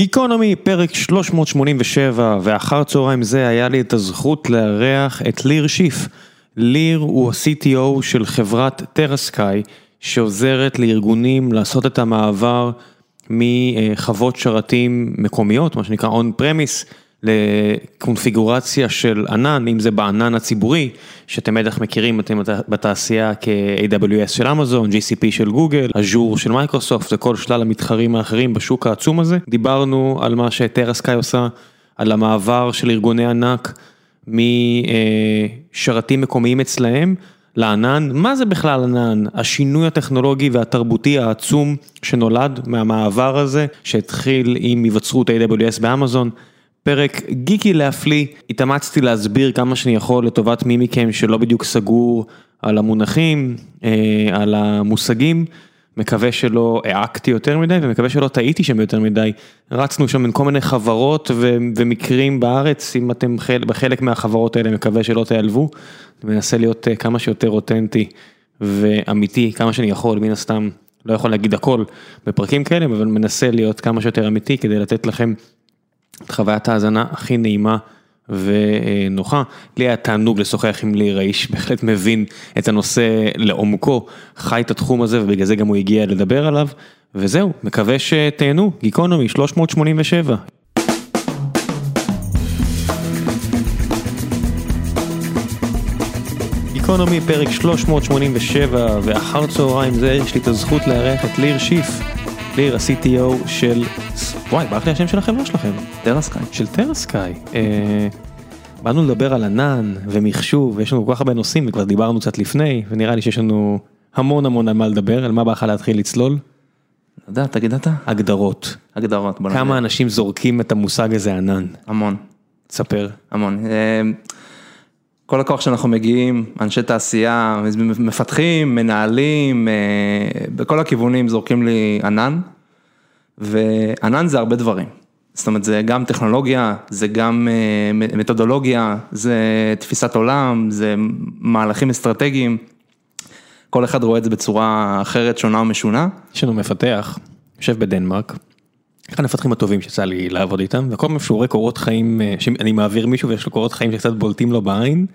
גיקונומי, פרק 387, ואחר צהריים זה היה לי את הזכות לארח את ליר שיף. ליר הוא ה-CTO של חברת טרסקאי, שעוזרת לארגונים לעשות את המעבר מחוות שרתים מקומיות, מה שנקרא on premise, לקונפיגורציה של ענן, אם זה בענן הציבורי, שאתם בטח מכירים, אתם בתעשייה כ-AWS של אמזון, GCP של גוגל, אג'ור של מייקרוסופט וכל שלל המתחרים האחרים בשוק העצום הזה. דיברנו על מה שטרסקאי עושה, על המעבר של ארגוני ענק משרתים מקומיים אצלהם. לענן, מה זה בכלל ענן? השינוי הטכנולוגי והתרבותי העצום שנולד מהמעבר הזה, שהתחיל עם היווצרות AWS באמזון. פרק גיקי להפליא, התאמצתי להסביר כמה שאני יכול לטובת מי מכם שלא בדיוק סגור על המונחים, אה, על המושגים, מקווה שלא העקתי יותר מדי ומקווה שלא טעיתי שם יותר מדי, רצנו שם בין כל מיני חברות ומקרים בארץ, אם אתם בחלק מהחברות האלה מקווה שלא תיעלבו, אני מנסה להיות אה, כמה שיותר אותנטי ואמיתי, כמה שאני יכול, מן הסתם לא יכול להגיד הכל בפרקים כאלה, אבל מנסה להיות כמה שיותר אמיתי כדי לתת לכם את חוויית ההאזנה הכי נעימה ונוחה. לי היה תענוג לשוחח עם ליר, האיש בהחלט מבין את הנושא לעומקו, חי את התחום הזה ובגלל זה גם הוא הגיע לדבר עליו. וזהו, מקווה שתהנו, גיקונומי 387. גיקונומי פרק 387 ואחר צהריים זה יש לי את הזכות לארח את ליר שיף. ליר ה-CTO של, וואי, ברח לי השם של החברה שלכם. טרסקאי. של טרסקאי. אה, באנו לדבר על ענן ומחשוב, ויש לנו כל כך הרבה נושאים, וכבר דיברנו קצת לפני, ונראה לי שיש לנו המון המון על מה לדבר, על מה בא לך להתחיל לצלול? יודע, תגיד אתה. הגדרות. הגדרות, בוא נגיד. כמה אנשים זורקים את המושג הזה ענן? המון. תספר. המון. אה, כל הכוח שאנחנו מגיעים, אנשי תעשייה, מפתחים, מנהלים, אה, בכל הכיוונים זורקים לי ענן, וענן זה הרבה דברים. זאת אומרת, זה גם טכנולוגיה, זה גם אה, מתודולוגיה, זה תפיסת עולם, זה מהלכים אסטרטגיים. כל אחד רואה את זה בצורה אחרת, שונה ומשונה. יש לנו מפתח, יושב בדנמרק, אחד המפתחים הטובים שיצא לי לעבוד איתם, וכל פעם שהוא רואה קורות חיים, אה, שאני מעביר מישהו ויש לו קורות חיים שקצת בולטים לו בעין.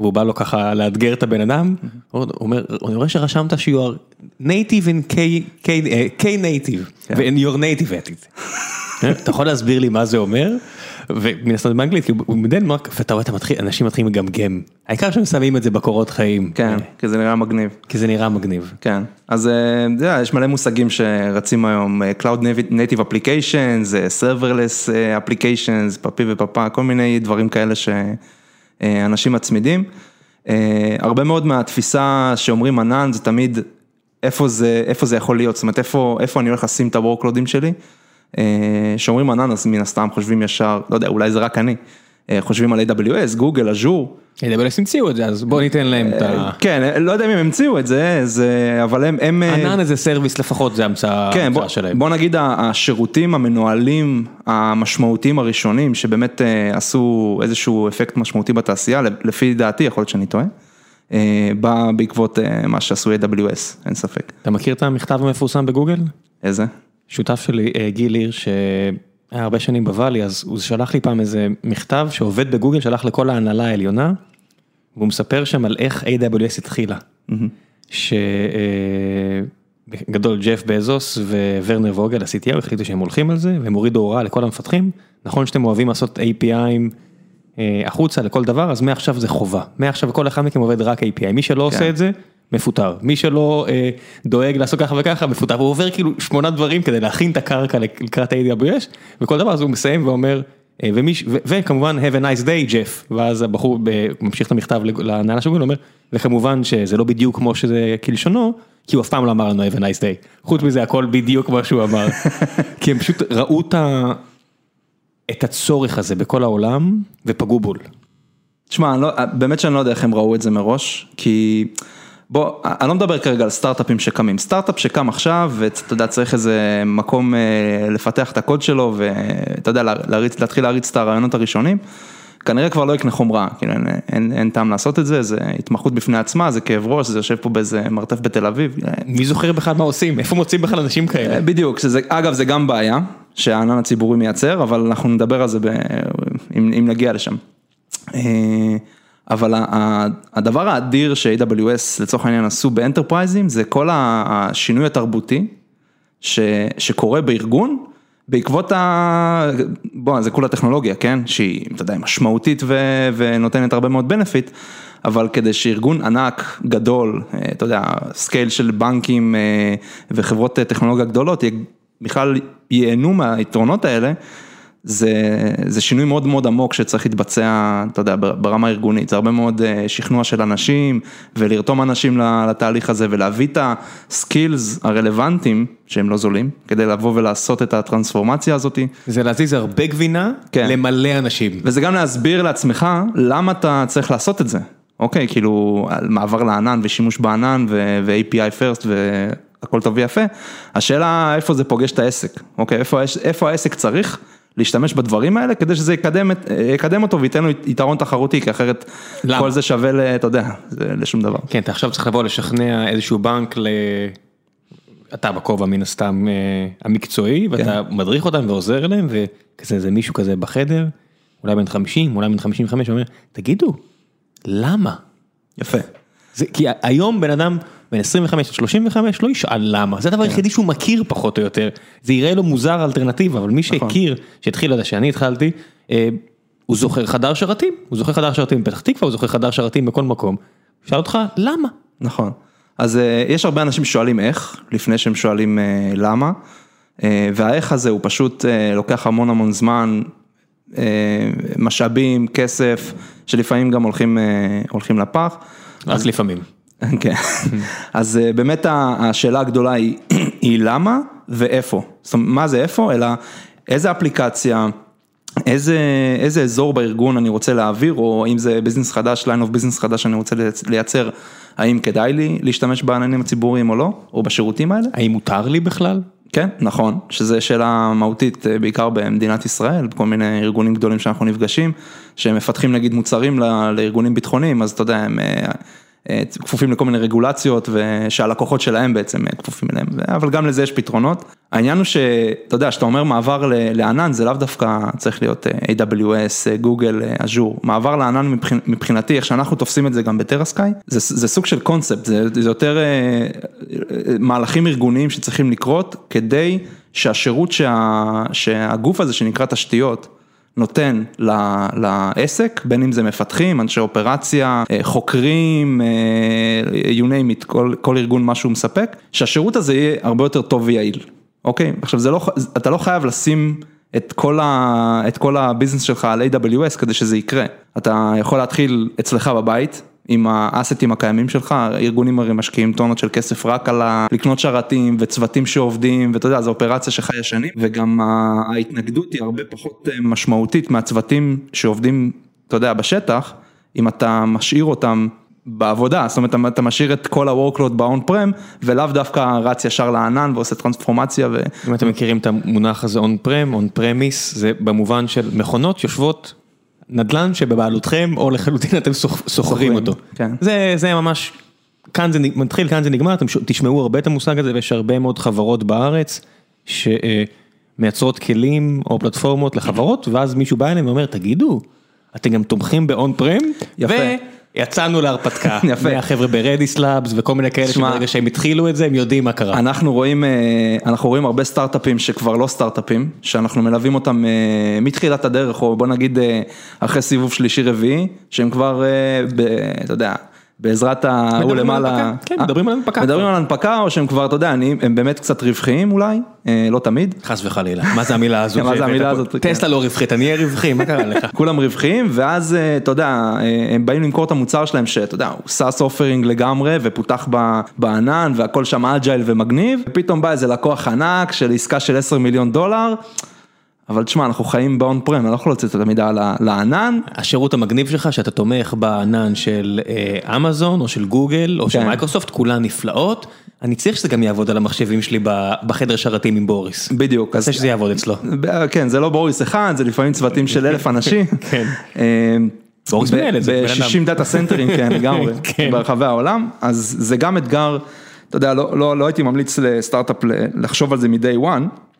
והוא בא לו ככה לאתגר את הבן אדם, הוא אומר, אני רואה שרשמת ש- you are native in K, K, אה, K native, ו- and you're native at it. אתה יכול להסביר לי מה זה אומר? ומן הסתם באנגלית, כי הוא מדנמרק, ואתה רואה, אנשים מתחילים לגמגם. העיקר שהם שמים את זה בקורות חיים. כן, כי זה נראה מגניב. כי זה נראה מגניב. כן, אז אתה יודע, יש מלא מושגים שרצים היום, אה, Cloud Native Applications, אה, Serverless אה, Applications, פפי ופפה, כל מיני דברים כאלה שאנשים מצמידים. הרבה מאוד מהתפיסה שאומרים ענן זה תמיד איפה זה, איפה זה יכול להיות, זאת אומרת איפה, איפה אני הולך לשים את ה-workloadים שלי. שאומרים ענן אז מן הסתם חושבים ישר, לא יודע, אולי זה רק אני, חושבים על AWS, גוגל, אג'ור. AWS המציאו את זה, אז בוא ניתן להם את ה... כן, לא יודע אם הם המציאו את זה, זה, אבל הם... הם ענן as a service לפחות, זה המצאה כן, בוא, שלהם. בוא נגיד השירותים המנוהלים המשמעותיים הראשונים, שבאמת עשו איזשהו אפקט משמעותי בתעשייה, לפי דעתי, יכול להיות שאני טועה, בא בעקבות מה שעשו AWS, אין ספק. אתה מכיר את המכתב המפורסם בגוגל? איזה? שותף שלי, גיל הירש, שהיה הרבה שנים בוואלי, אז הוא שלח לי פעם איזה מכתב שעובד בגוגל, שלח לכל ההנהלה העליונה, והוא מספר שם על איך AWS התחילה. שגדול ג'ף בזוס וורנר ווגל, ה-CTO, החליטו שהם הולכים על זה, והם הורידו הוראה לכל המפתחים. נכון שאתם אוהבים לעשות API'ים החוצה לכל דבר, אז מעכשיו זה חובה. מעכשיו כל אחד מכם עובד רק API, מי שלא עושה את זה, מפוטר, מי שלא אה, דואג לעשות ככה וככה מפוטר, הוא עובר כאילו שמונה דברים כדי להכין את הקרקע לקראת AWS, וכל דבר אז הוא מסיים ואומר, אה, ומיש, ו, וכמובן have a nice day ג'ף, ואז הבחור ב, ממשיך את המכתב להנהלה של גוגל, אומר, וכמובן שזה לא בדיוק כמו שזה כלשונו, כי הוא אף פעם לא אמר לנו have a nice day, חוץ מזה הכל בדיוק כמו שהוא אמר, כי הם פשוט ראו את, ה, את הצורך הזה בכל העולם ופגעו בול. תשמע, לא, באמת שאני לא יודע איך הם ראו את זה מראש, כי... בוא, אני לא מדבר כרגע על סטארט-אפים שקמים, סטארט-אפ שקם עכשיו ואתה יודע צריך איזה מקום לפתח את הקוד שלו ואתה יודע להריץ, להתחיל להריץ את הרעיונות הראשונים, כנראה כבר לא יקנה חומרה, כאילו אין, אין, אין טעם לעשות את זה, זה התמחות בפני עצמה, זה כאב ראש, זה יושב פה באיזה מרתף בתל אביב. מי זוכר בכלל מה עושים, איפה מוצאים בכלל אנשים כאלה? בדיוק, שזה, אגב זה גם בעיה, שהענן הציבורי מייצר, אבל אנחנו נדבר על זה ב... אם, אם נגיע לשם. אה, אבל הדבר האדיר ש-AWS לצורך העניין עשו באנטרפרייזים זה כל השינוי התרבותי ש, שקורה בארגון בעקבות ה... בוא, זה כולה טכנולוגיה, כן? שהיא, אתה יודע, משמעותית ו... ונותנת הרבה מאוד benefit, אבל כדי שארגון ענק, גדול, אה, אתה יודע, scale של בנקים אה, וחברות טכנולוגיה גדולות, בכלל ייהנו מהיתרונות האלה. זה, זה שינוי מאוד מאוד עמוק שצריך להתבצע, אתה יודע, ברמה הארגונית, זה הרבה מאוד אה, שכנוע של אנשים ולרתום אנשים לתהליך הזה ולהביא את הסקילס הרלוונטיים, שהם לא זולים, כדי לבוא ולעשות את הטרנספורמציה הזאת. זה להזיז הרבה גבינה כן. למלא אנשים. וזה גם להסביר לעצמך למה אתה צריך לעשות את זה, אוקיי, כאילו, מעבר לענן ושימוש בענן ו-API first והכל טוב ויפה, השאלה איפה זה פוגש את העסק, אוקיי, איפה, איפה העסק צריך. להשתמש בדברים האלה כדי שזה יקדם, יקדם אותו וייתן לו יתרון תחרותי, כי אחרת למה? כל זה שווה, ל, אתה יודע, לשום דבר. כן, אתה עכשיו צריך לבוא לשכנע איזשהו בנק, ל... אתה בכובע מן הסתם אה, המקצועי, ואתה כן. מדריך אותם ועוזר להם, וכזה זה מישהו כזה בחדר, אולי בן 50, אולי בן 55, ואומר, תגידו, למה? יפה. זה, כי היום בן אדם בין 25 ל-35 לא ישאל למה, זה הדבר כן. היחידי שהוא מכיר פחות או יותר, זה יראה לו מוזר אלטרנטיבה, אבל מי נכון. שהכיר, שהתחיל לזה שאני התחלתי, אה, הוא זוכר חדר שרתים, הוא זוכר חדר שרתים בפתח תקווה, הוא זוכר חדר שרתים בכל מקום, שאל אותך למה? נכון, אז אה, יש הרבה אנשים ששואלים איך, לפני שהם שואלים אה, למה, והאיך הזה הוא פשוט לוקח המון המון זמן, משאבים, כסף, שלפעמים גם הולכים, הולכים לפח. רק אז, לפעמים. כן, אז אה, באמת השאלה הגדולה היא, היא למה ואיפה, זאת אומרת, מה זה איפה, אלא איזה אפליקציה, איזה, איזה אזור בארגון אני רוצה להעביר, או אם זה business חדש, line of business חדש שאני רוצה לייצר, האם כדאי לי להשתמש בעננים הציבוריים או לא, או בשירותים האלה. האם מותר לי בכלל? כן, נכון, שזו שאלה מהותית אה, בעיקר במדינת ישראל, בכל מיני ארגונים גדולים שאנחנו נפגשים, שהם מפתחים נגיד מוצרים לארגונים ביטחוניים, אז אתה יודע, הם אה, כפופים לכל מיני רגולציות ושהלקוחות שלהם בעצם אה, כפופים אליהם, אבל גם לזה יש פתרונות. העניין הוא שאתה יודע, שאתה אומר מעבר לענן זה לאו דווקא צריך להיות אה, AWS, גוגל, אג'ור, מעבר לענן מבחינתי, איך שאנחנו תופסים את זה גם בטרסקאי, זה, זה סוג של קונספט, זה, זה יותר מהלכים ארגוניים שצריכים לקרות כדי שהשירות שה, שהגוף הזה שנקרא תשתיות, נותן לעסק, בין אם זה מפתחים, אנשי אופרציה, אה, חוקרים, אה, you name it, כל, כל ארגון מה שהוא מספק, שהשירות הזה יהיה הרבה יותר טוב ויעיל, אוקיי? עכשיו לא, אתה לא חייב לשים את כל, ה, את כל הביזנס שלך על AWS כדי שזה יקרה, אתה יכול להתחיל אצלך בבית. עם האסטים הקיימים שלך, ארגונים הרי משקיעים טונות של כסף רק על לקנות שרתים וצוותים שעובדים, ואתה יודע, זו אופרציה שחיה שנים, וגם ההתנגדות היא הרבה פחות אה, משמעותית מהצוותים שעובדים, אתה יודע, בשטח, אם אתה משאיר אותם בעבודה, זאת אומרת, אתה משאיר את כל ה-workload ב-on prem ולאו דווקא רץ ישר לענן ועושה טרנספורמציה. ו... אם אתם מכירים את המונח הזה on prem, on premise, זה במובן של מכונות יושבות נדל"ן שבבעלותכם או לחלוטין אתם שוכרים אותו. כן. זה זה ממש, כאן זה מתחיל, כאן זה נגמר, אתם תשמעו הרבה את המושג הזה ויש הרבה מאוד חברות בארץ שמייצרות כלים או פלטפורמות לחברות ואז מישהו בא אליהם ואומר תגידו, אתם גם תומכים ב-on prem? יפה. יצאנו להרפתקה, יפה, מהחבר'ה ברדיס לאבס וכל מיני כאלה שברגע שהם התחילו את זה הם יודעים מה קרה. אנחנו רואים, אה, אנחנו רואים הרבה סטארט-אפים שכבר לא סטארט-אפים, שאנחנו מלווים אותם אה, מתחילת הדרך, או בוא נגיד אה, אחרי סיבוב שלישי רביעי, שהם כבר, אתה יודע. בעזרת ההוא למעלה, כן, מדברים על הנפקה, מדברים על הנפקה או שהם כבר, אתה יודע, הם באמת קצת רווחיים אולי, לא תמיד. חס וחלילה, מה זה המילה הזאת? מה זה המילה הזאת? טסלה לא רווחית, אני אהיה רווחי, מה קרה לך? כולם רווחיים, ואז אתה יודע, הם באים למכור את המוצר שלהם, שאתה יודע, הוא SaaS offering לגמרי, ופותח בענן, והכל שם agile ומגניב, ופתאום בא איזה לקוח ענק של עסקה של 10 מיליון דולר. אבל תשמע, אנחנו חיים ב on-prem, אני לא יכול להוציא את המידע לענן. השירות המגניב שלך, שאתה תומך בענן של אה, אמזון, או של גוגל, או של כן. מייקרוסופט, כולן נפלאות. אני צריך שזה גם יעבוד על המחשבים שלי בחדר שרתים עם בוריס. בדיוק. אני רוצה שזה יעבוד אצלו. כן, זה לא בוריס אחד, זה לפעמים צוותים של אלף אנשים. כן. אה, בוריס מנהל את זה. ב-60 data centerים, כן, לגמרי, כן. ברחבי העולם, אז זה גם אתגר, אתה יודע, לא, לא, לא הייתי ממליץ לסטארט-אפ לחשוב על זה מ-day one.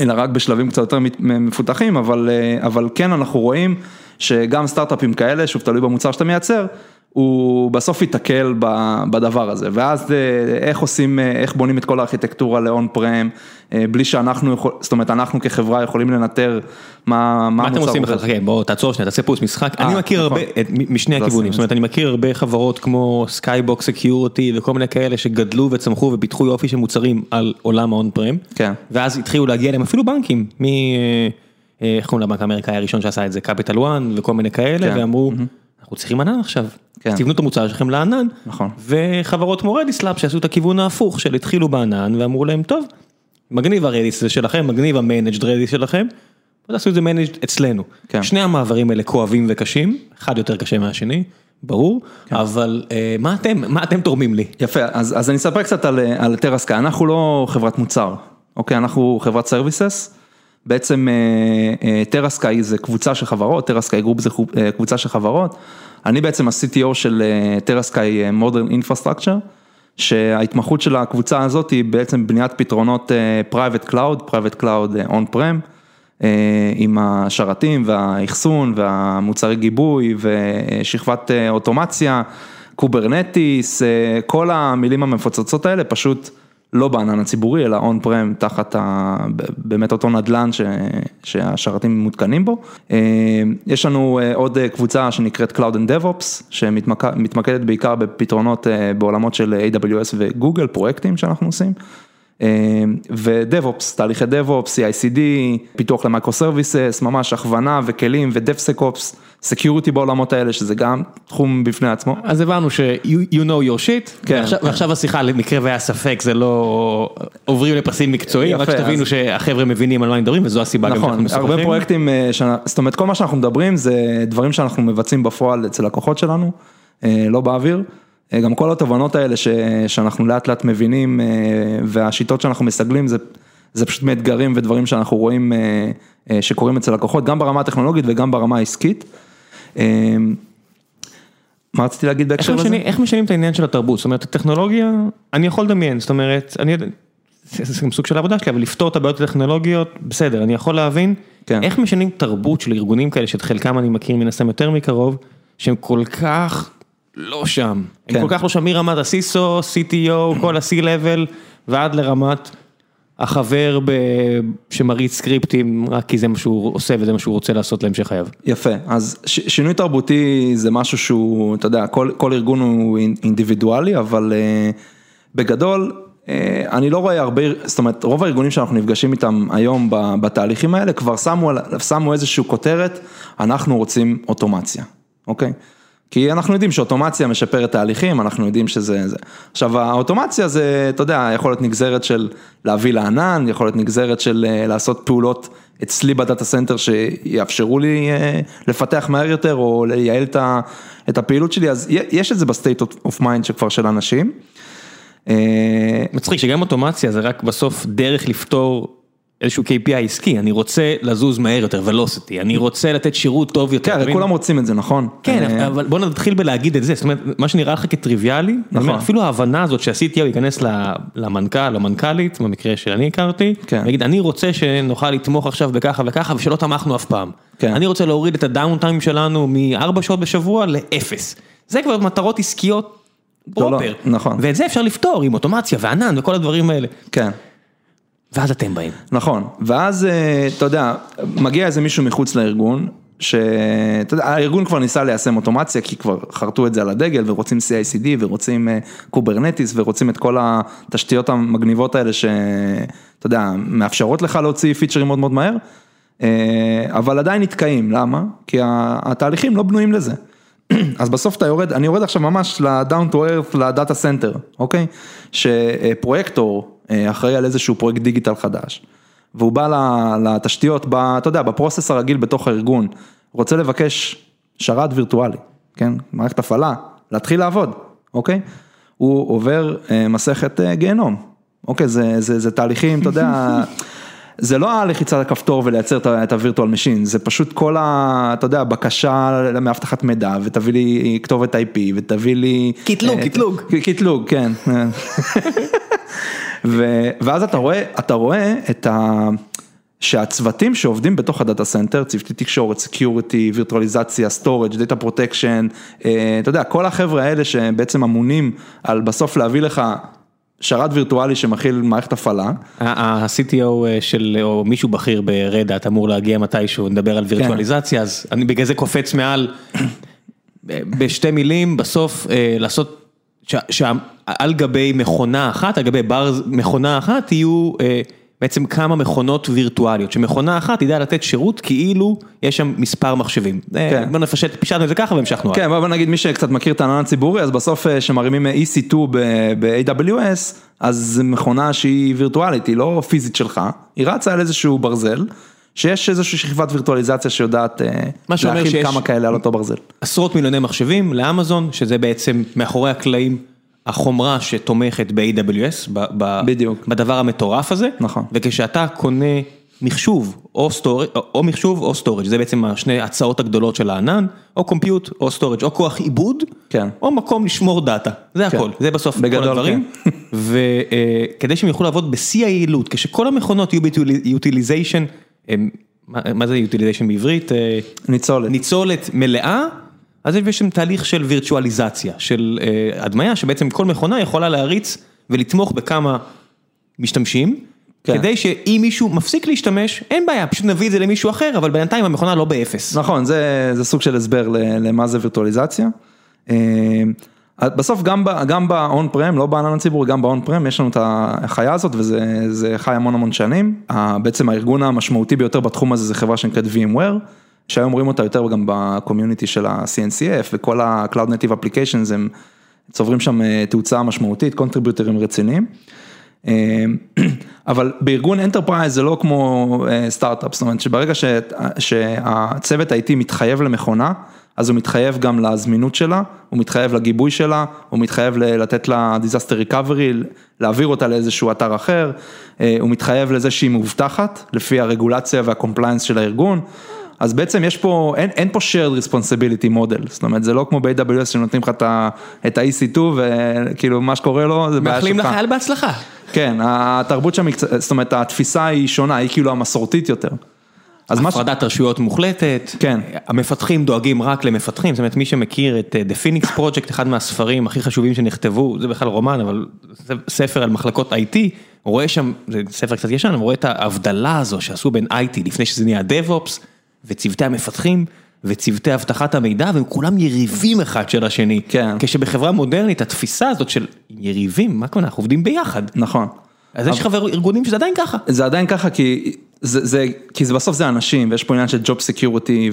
אלא רק בשלבים קצת יותר מפותחים, אבל, אבל כן אנחנו רואים שגם סטארט-אפים כאלה, שוב תלוי במוצר שאתה מייצר, הוא בסוף ייתקל בדבר הזה, ואז איך עושים, איך בונים את כל הארכיטקטורה ל on-prem, בלי שאנחנו, זאת אומרת אנחנו כחברה יכולים לנטר מה המוצר. מה אתם עושים בכלל, חכה בוא תעצור שנייה, תעשה pause משחק, אני מכיר הרבה, משני הכיוונים, זאת אומרת אני מכיר הרבה חברות כמו סקייבוק security וכל מיני כאלה שגדלו וצמחו ופיתחו יופי של מוצרים על עולם ה on-prem, ואז התחילו להגיע אליהם אפילו בנקים, מ... איך קוראים לבנק האמריקאי הראשון שעשה את זה, קפיטל וואן וכל מיני כאלה, ואמרו, אנחנו צריכים ענן עכשיו, תבנו את המוצר שלכם לענן, וחברות כמו Redis Labs שעשו את הכיוון ההפוך, של התחילו בענן ואמרו להם, טוב, מגניב ה Redis זה שלכם, מגניב ה managed Redis שלכם, תעשו את זה managed אצלנו. שני המעברים האלה כואבים וקשים, אחד יותר קשה מהשני, ברור, אבל מה אתם, מה אתם תורמים לי? יפה, אז אני אספר קצת על טרסקאי, אנחנו לא חברת מוצר, אוקיי, אנחנו חברת services. בעצם טרסקאי זה קבוצה של חברות, טרסקאי group זה קבוצה של חברות, אני בעצם ה-CTO של טרסקאי Modern Infrastructure, שההתמחות של הקבוצה הזאת היא בעצם בניית פתרונות Private Cloud, Private Cloud On-Prem, עם השרתים והאחסון והמוצרי גיבוי ושכבת אוטומציה, Kubernetes, כל המילים המפוצצות האלה פשוט לא בענן הציבורי, אלא on-prem תחת באמת אותו נדלן שהשרתים מותקנים בו. יש לנו עוד קבוצה שנקראת Cloud and DevOps, שמתמקדת בעיקר בפתרונות בעולמות של AWS וגוגל, פרויקטים שאנחנו עושים. ו-DevOps, תהליכי DevOps, CI/CD, פיתוח ל microservices, ממש הכוונה וכלים ו-DevSecOps. security בעולמות האלה שזה גם תחום בפני עצמו. אז הבנו ש- you know your shit, ועכשיו השיחה למקרה והיה ספק זה לא עוברים לפסים מקצועיים, רק שתבינו שהחבר'ה מבינים על מה מדברים וזו הסיבה גם שאנחנו משוחחים. הרבה פרויקטים, זאת אומרת כל מה שאנחנו מדברים זה דברים שאנחנו מבצעים בפועל אצל לקוחות שלנו, לא באוויר. גם כל התובנות האלה שאנחנו לאט לאט מבינים והשיטות שאנחנו מסגלים זה פשוט מאתגרים ודברים שאנחנו רואים שקורים אצל לקוחות, גם ברמה הטכנולוגית וגם ברמה העסקית. מה רציתי להגיד בהקשר לזה? איך משנים את העניין של התרבות, זאת אומרת הטכנולוגיה, אני יכול לדמיין, זאת אומרת, זה גם סוג של עבודה שלי, אבל לפתור את הבעיות הטכנולוגיות, בסדר, אני יכול להבין, איך משנים תרבות של ארגונים כאלה, שאת חלקם אני מכיר מן הסתם יותר מקרוב, שהם כל כך לא שם, הם כל כך לא שם מרמת ה-CISO, CTO, כל ה-C-Level, ועד לרמת החבר שמריץ סקריפטים רק כי זה מה שהוא עושה וזה מה שהוא רוצה לעשות להמשך חייו. יפה, אז שינוי תרבותי זה משהו שהוא, אתה יודע, כל ארגון הוא אינדיבידואלי, אבל בגדול, אני לא רואה הרבה, זאת אומרת, רוב הארגונים שאנחנו נפגשים איתם היום בתהליכים האלה, כבר שמו איזושהי כותרת, אנחנו רוצים אוטומציה, אוקיי? כי אנחנו יודעים שאוטומציה משפרת תהליכים, אנחנו יודעים שזה זה. עכשיו האוטומציה זה, אתה יודע, יכול להיות נגזרת של להביא לענן, יכול להיות נגזרת של לעשות פעולות אצלי ב data center שיאפשרו לי לפתח מהר יותר או לייעל את הפעילות שלי, אז יש את זה ב state of mind שכבר של אנשים. מצחיק שגם אוטומציה זה רק בסוף דרך לפתור איזשהו KPI עסקי, אני רוצה לזוז מהר יותר, velocity, אני רוצה לתת שירות טוב יותר. כן, כולם רוצים את זה, נכון? כן, אבל בוא נתחיל בלהגיד את זה, זאת אומרת, מה שנראה לך כטריוויאלי, אפילו ההבנה הזאת שה-CTO ייכנס למנכ"ל או מנכ"לית, במקרה שאני הכרתי, ויגיד, אני רוצה שנוכל לתמוך עכשיו בככה וככה, ושלא תמכנו אף פעם. אני רוצה להוריד את הדאון טיים שלנו מארבע שעות בשבוע לאפס. זה כבר מטרות עסקיות פרופר. נכון. ואת זה אפשר לפתור עם אוטומציה וענן וכל הדברים האלה. כן. ואז אתם באים. נכון, ואז אתה יודע, מגיע איזה מישהו מחוץ לארגון, שאתה יודע, הארגון כבר ניסה ליישם אוטומציה, כי כבר חרטו את זה על הדגל, ורוצים CI/CD, ורוצים Kubernetes, ורוצים את כל התשתיות המגניבות האלה, שאתה יודע, מאפשרות לך להוציא featureים מאוד מאוד מהר, אבל עדיין נתקעים, למה? כי התהליכים לא בנויים לזה. אז בסוף אתה יורד, אני יורד עכשיו ממש ל-down to earth, ל data center, אוקיי? שפרויקטור, אחראי על איזשהו פרויקט דיגיטל חדש, והוא בא לתשתיות, אתה יודע, ב process הרגיל בתוך הארגון, רוצה לבקש שרת וירטואלי, כן, מערכת הפעלה, להתחיל לעבוד, אוקיי? הוא עובר מסכת גיהנום, אוקיי, זה, זה, זה תהליכים, אתה יודע, זה לא הלחיצת הכפתור ולייצר את ה virtual machine, זה פשוט כל ה... אתה יודע, בקשה מאבטחת מידע, ותביא לי כתובת IP, ותביא לי... קיטלוג, קיטלוג. קיטלוג, כן. ואז אתה רואה, אתה רואה את ה... שהצוותים שעובדים בתוך ה data center, צוותי תקשורת, security, וירטואליזציה, storage, data protection, אתה יודע, כל החבר'ה האלה שבעצם אמונים על בסוף להביא לך שרת וירטואלי שמכיל מערכת הפעלה. ה-CTO של, או מישהו בכיר ברד האט אמור להגיע מתישהו, נדבר על וירטואליזציה, אז אני בגלל זה קופץ מעל, בשתי מילים, בסוף לעשות, שעל גבי מכונה אחת, על גבי בר מכונה אחת, יהיו בעצם כמה מכונות וירטואליות, שמכונה אחת תדע לתת שירות כאילו יש שם מספר מחשבים. בוא נפשט, פישטנו את זה ככה והמשכנו. כן, בוא נגיד מי שקצת מכיר את הענן הציבורי, אז בסוף שמרימים EC2 ב-AWS, אז מכונה שהיא וירטואלית, היא לא פיזית שלך, היא רצה על איזשהו ברזל. שיש איזושהי שכבת וירטואליזציה שיודעת להכיל כמה כאלה על אותו ברזל. עשרות מיליוני מחשבים לאמזון, שזה בעצם מאחורי הקלעים. החומרה שתומכת ב-AWS, בדבר המטורף הזה, נכון, וכשאתה קונה מחשוב או storage, או מחשוב או storage, זה בעצם השני הצעות הגדולות של הענן, או compute או storage, או כוח עיבוד, כן, או מקום לשמור data, זה הכל, זה בסוף כל הדברים, וכדי שהם יוכלו לעבוד בשיא היעילות, כשכל המכונות יהיו ביוטיליזיישן, מה זה יוטיליזיישן בעברית? ניצולת, ניצולת מלאה. אז יש שם תהליך של וירטואליזציה, של הדמיה, שבעצם כל מכונה יכולה להריץ ולתמוך בכמה משתמשים, כדי שאם מישהו מפסיק להשתמש, אין בעיה, פשוט נביא את זה למישהו אחר, אבל בינתיים המכונה לא באפס. נכון, זה סוג של הסבר למה זה וירטואליזציה. בסוף גם ב-on prem, לא בענן הציבורי, גם ב-on prem יש לנו את החיה הזאת וזה חי המון המון שנים. בעצם הארגון המשמעותי ביותר בתחום הזה זה חברה שנקראת VMware. שהיום רואים אותה יותר גם ב-community של ה-CNCF וכל ה-Cloud Native Applications הם צוברים שם תאוצה משמעותית, contributorים רציניים. אבל בארגון enterprise זה לא כמו סטארט-אפ, זאת אומרת שברגע שהצוות ה-IT מתחייב למכונה, אז הוא מתחייב גם לזמינות שלה, הוא מתחייב לגיבוי שלה, הוא מתחייב לתת לה disaster recovery, להעביר אותה לאיזשהו אתר אחר, הוא מתחייב לזה שהיא מאובטחת, לפי הרגולציה וה-compliance של הארגון. אז בעצם יש פה, אין אין פה shared responsibility model, זאת אומרת זה לא כמו ב-AWS שנותנים לך את ה-EC2 וכאילו מה שקורה לו זה בעיה שלך. מאחלים לך המון בהצלחה. כן, התרבות שם, זאת אומרת התפיסה היא שונה, היא כאילו המסורתית יותר. הפרדת רשויות מוחלטת, כן, המפתחים דואגים רק למפתחים, זאת אומרת מי שמכיר את The Phoenix Project, אחד מהספרים הכי חשובים שנכתבו, זה בכלל רומן, אבל זה ספר על מחלקות IT, הוא רואה שם, זה ספר קצת ישן, הוא רואה את ההבדלה הזו שעשו בין IT לפני שזה נהיה DevOps. וצוותי המפתחים וצוותי אבטחת המידע והם כולם יריבים אחד של השני. כן. כשבחברה מודרנית התפיסה הזאת של יריבים, מה קורה, אנחנו עובדים ביחד. נכון. אז יש הרבה ארגונים שזה עדיין ככה. זה עדיין ככה כי זה, זה, כי זה בסוף זה אנשים ויש פה עניין של job security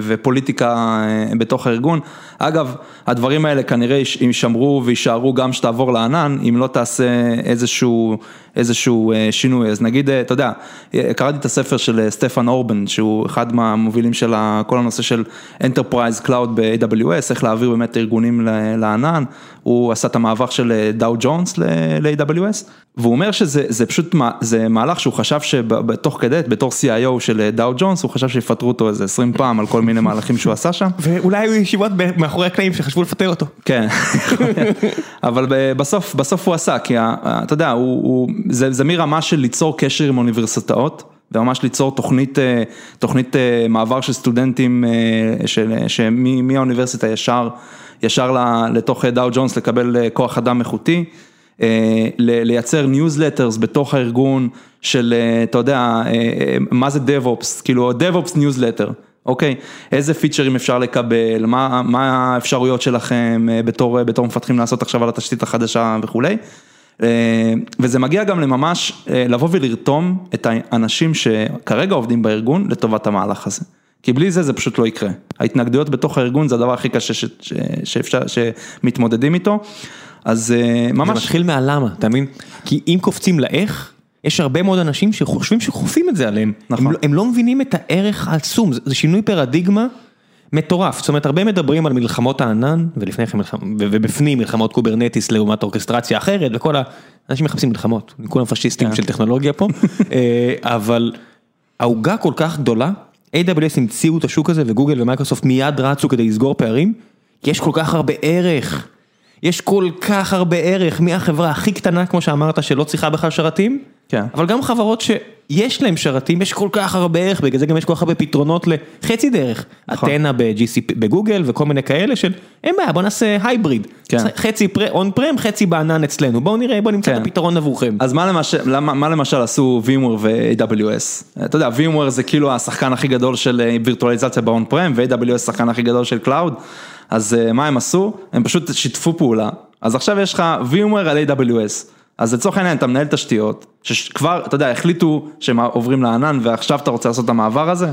ופוליטיקה בתוך הארגון. אגב, הדברים האלה כנראה יישמרו ויישארו גם שתעבור לענן אם לא תעשה איזשהו, איזשהו שינוי. אז נגיד, אתה יודע, קראתי את הספר של סטפן אורבן שהוא אחד מהמובילים של כל הנושא של Enterprise Cloud ב-AWS, איך להעביר באמת ארגונים לענן, הוא עשה את המעבר של דאו ג'ונס ל-AWS והוא אומר שזה פשוט, זה מהלך שהוא חשב שבתוך כדי, בתור CIO של דאו ג'ונס, הוא חשב שיפטרו אותו איזה 20 פעם על כל מיני מהלכים שהוא עשה שם. ואולי היו ישיבות מאחורי הקלעים שחשבו לפטר אותו. כן, אבל בסוף, בסוף הוא עשה, כי אתה יודע, זה מרמה של ליצור קשר עם אוניברסיטאות. וממש ליצור תוכנית, תוכנית מעבר של סטודנטים מהאוניברסיטה ישר, ישר לתוך דאו ג'ונס לקבל כוח אדם איכותי. לייצר newsletters בתוך הארגון של, אתה יודע, מה זה DevOps, כאילו DevOps newsletter, אוקיי? איזה featureים אפשר לקבל, מה מה האפשרויות שלכם בתור בתור מפתחים לעשות עכשיו על התשתית החדשה וכולי. וזה מגיע גם לממש לבוא ולרתום את האנשים שכרגע עובדים בארגון לטובת המהלך הזה. כי בלי זה זה פשוט לא יקרה. ההתנגדויות בתוך הארגון זה הדבר הכי קשה שאפשר, שמתמודדים איתו. אז ממש... זה מתחיל מה-למה, אתה מבין? כי אם קופצים לאיך, יש הרבה מאוד אנשים שחושבים שכופים את זה עליהם. נכון. הם לא מבינים את הערך העצום, זה שינוי פרדיגמה מטורף. זאת אומרת, הרבה מדברים על מלחמות הענן, ולפני כן, ובפנים מלחמות Kubernetes לעומת אורכסטרציה אחרת, וכל האנשים מחפשים מלחמות, כולם פשיסטים של טכנולוגיה פה, אבל העוגה כל כך גדולה, AWS המציאו את השוק הזה, וגוגל ומייקרוסופט מיד רצו כדי לסגור פערים, כי יש כל כך הרבה ערך. יש כל כך הרבה ערך מהחברה הכי קטנה, כמו שאמרת, שלא צריכה בכלל שרתים, כן. אבל גם חברות יש להם שרתים, יש כל כך הרבה ערך, בגלל זה גם יש כל כך הרבה פתרונות לחצי דרך. נכון. אתנה ב-GCP, בגוגל וכל מיני כאלה של, אין בעיה, בוא נעשה הייבריד. כן. חצי און פרם, חצי בענן אצלנו, בואו נראה, בואו נמצא את כן. הפתרון עבורכם. אז מה למשל, עשו VMware ו-AWS? אתה יודע, VMware זה כאילו השחקן הכי גדול של וירטואליזציה ב-on prem ו-AWS השחקן הכי גדול של Cloud, אז אה, מה הם עשו? הם פשוט שיתפו פעולה. אז עכשיו יש לך VMware על AWS. אז לצורך העניין אתה מנהל תשתיות, שכבר, אתה יודע, החליטו שהם עוברים לענן ועכשיו אתה רוצה לעשות את המעבר הזה,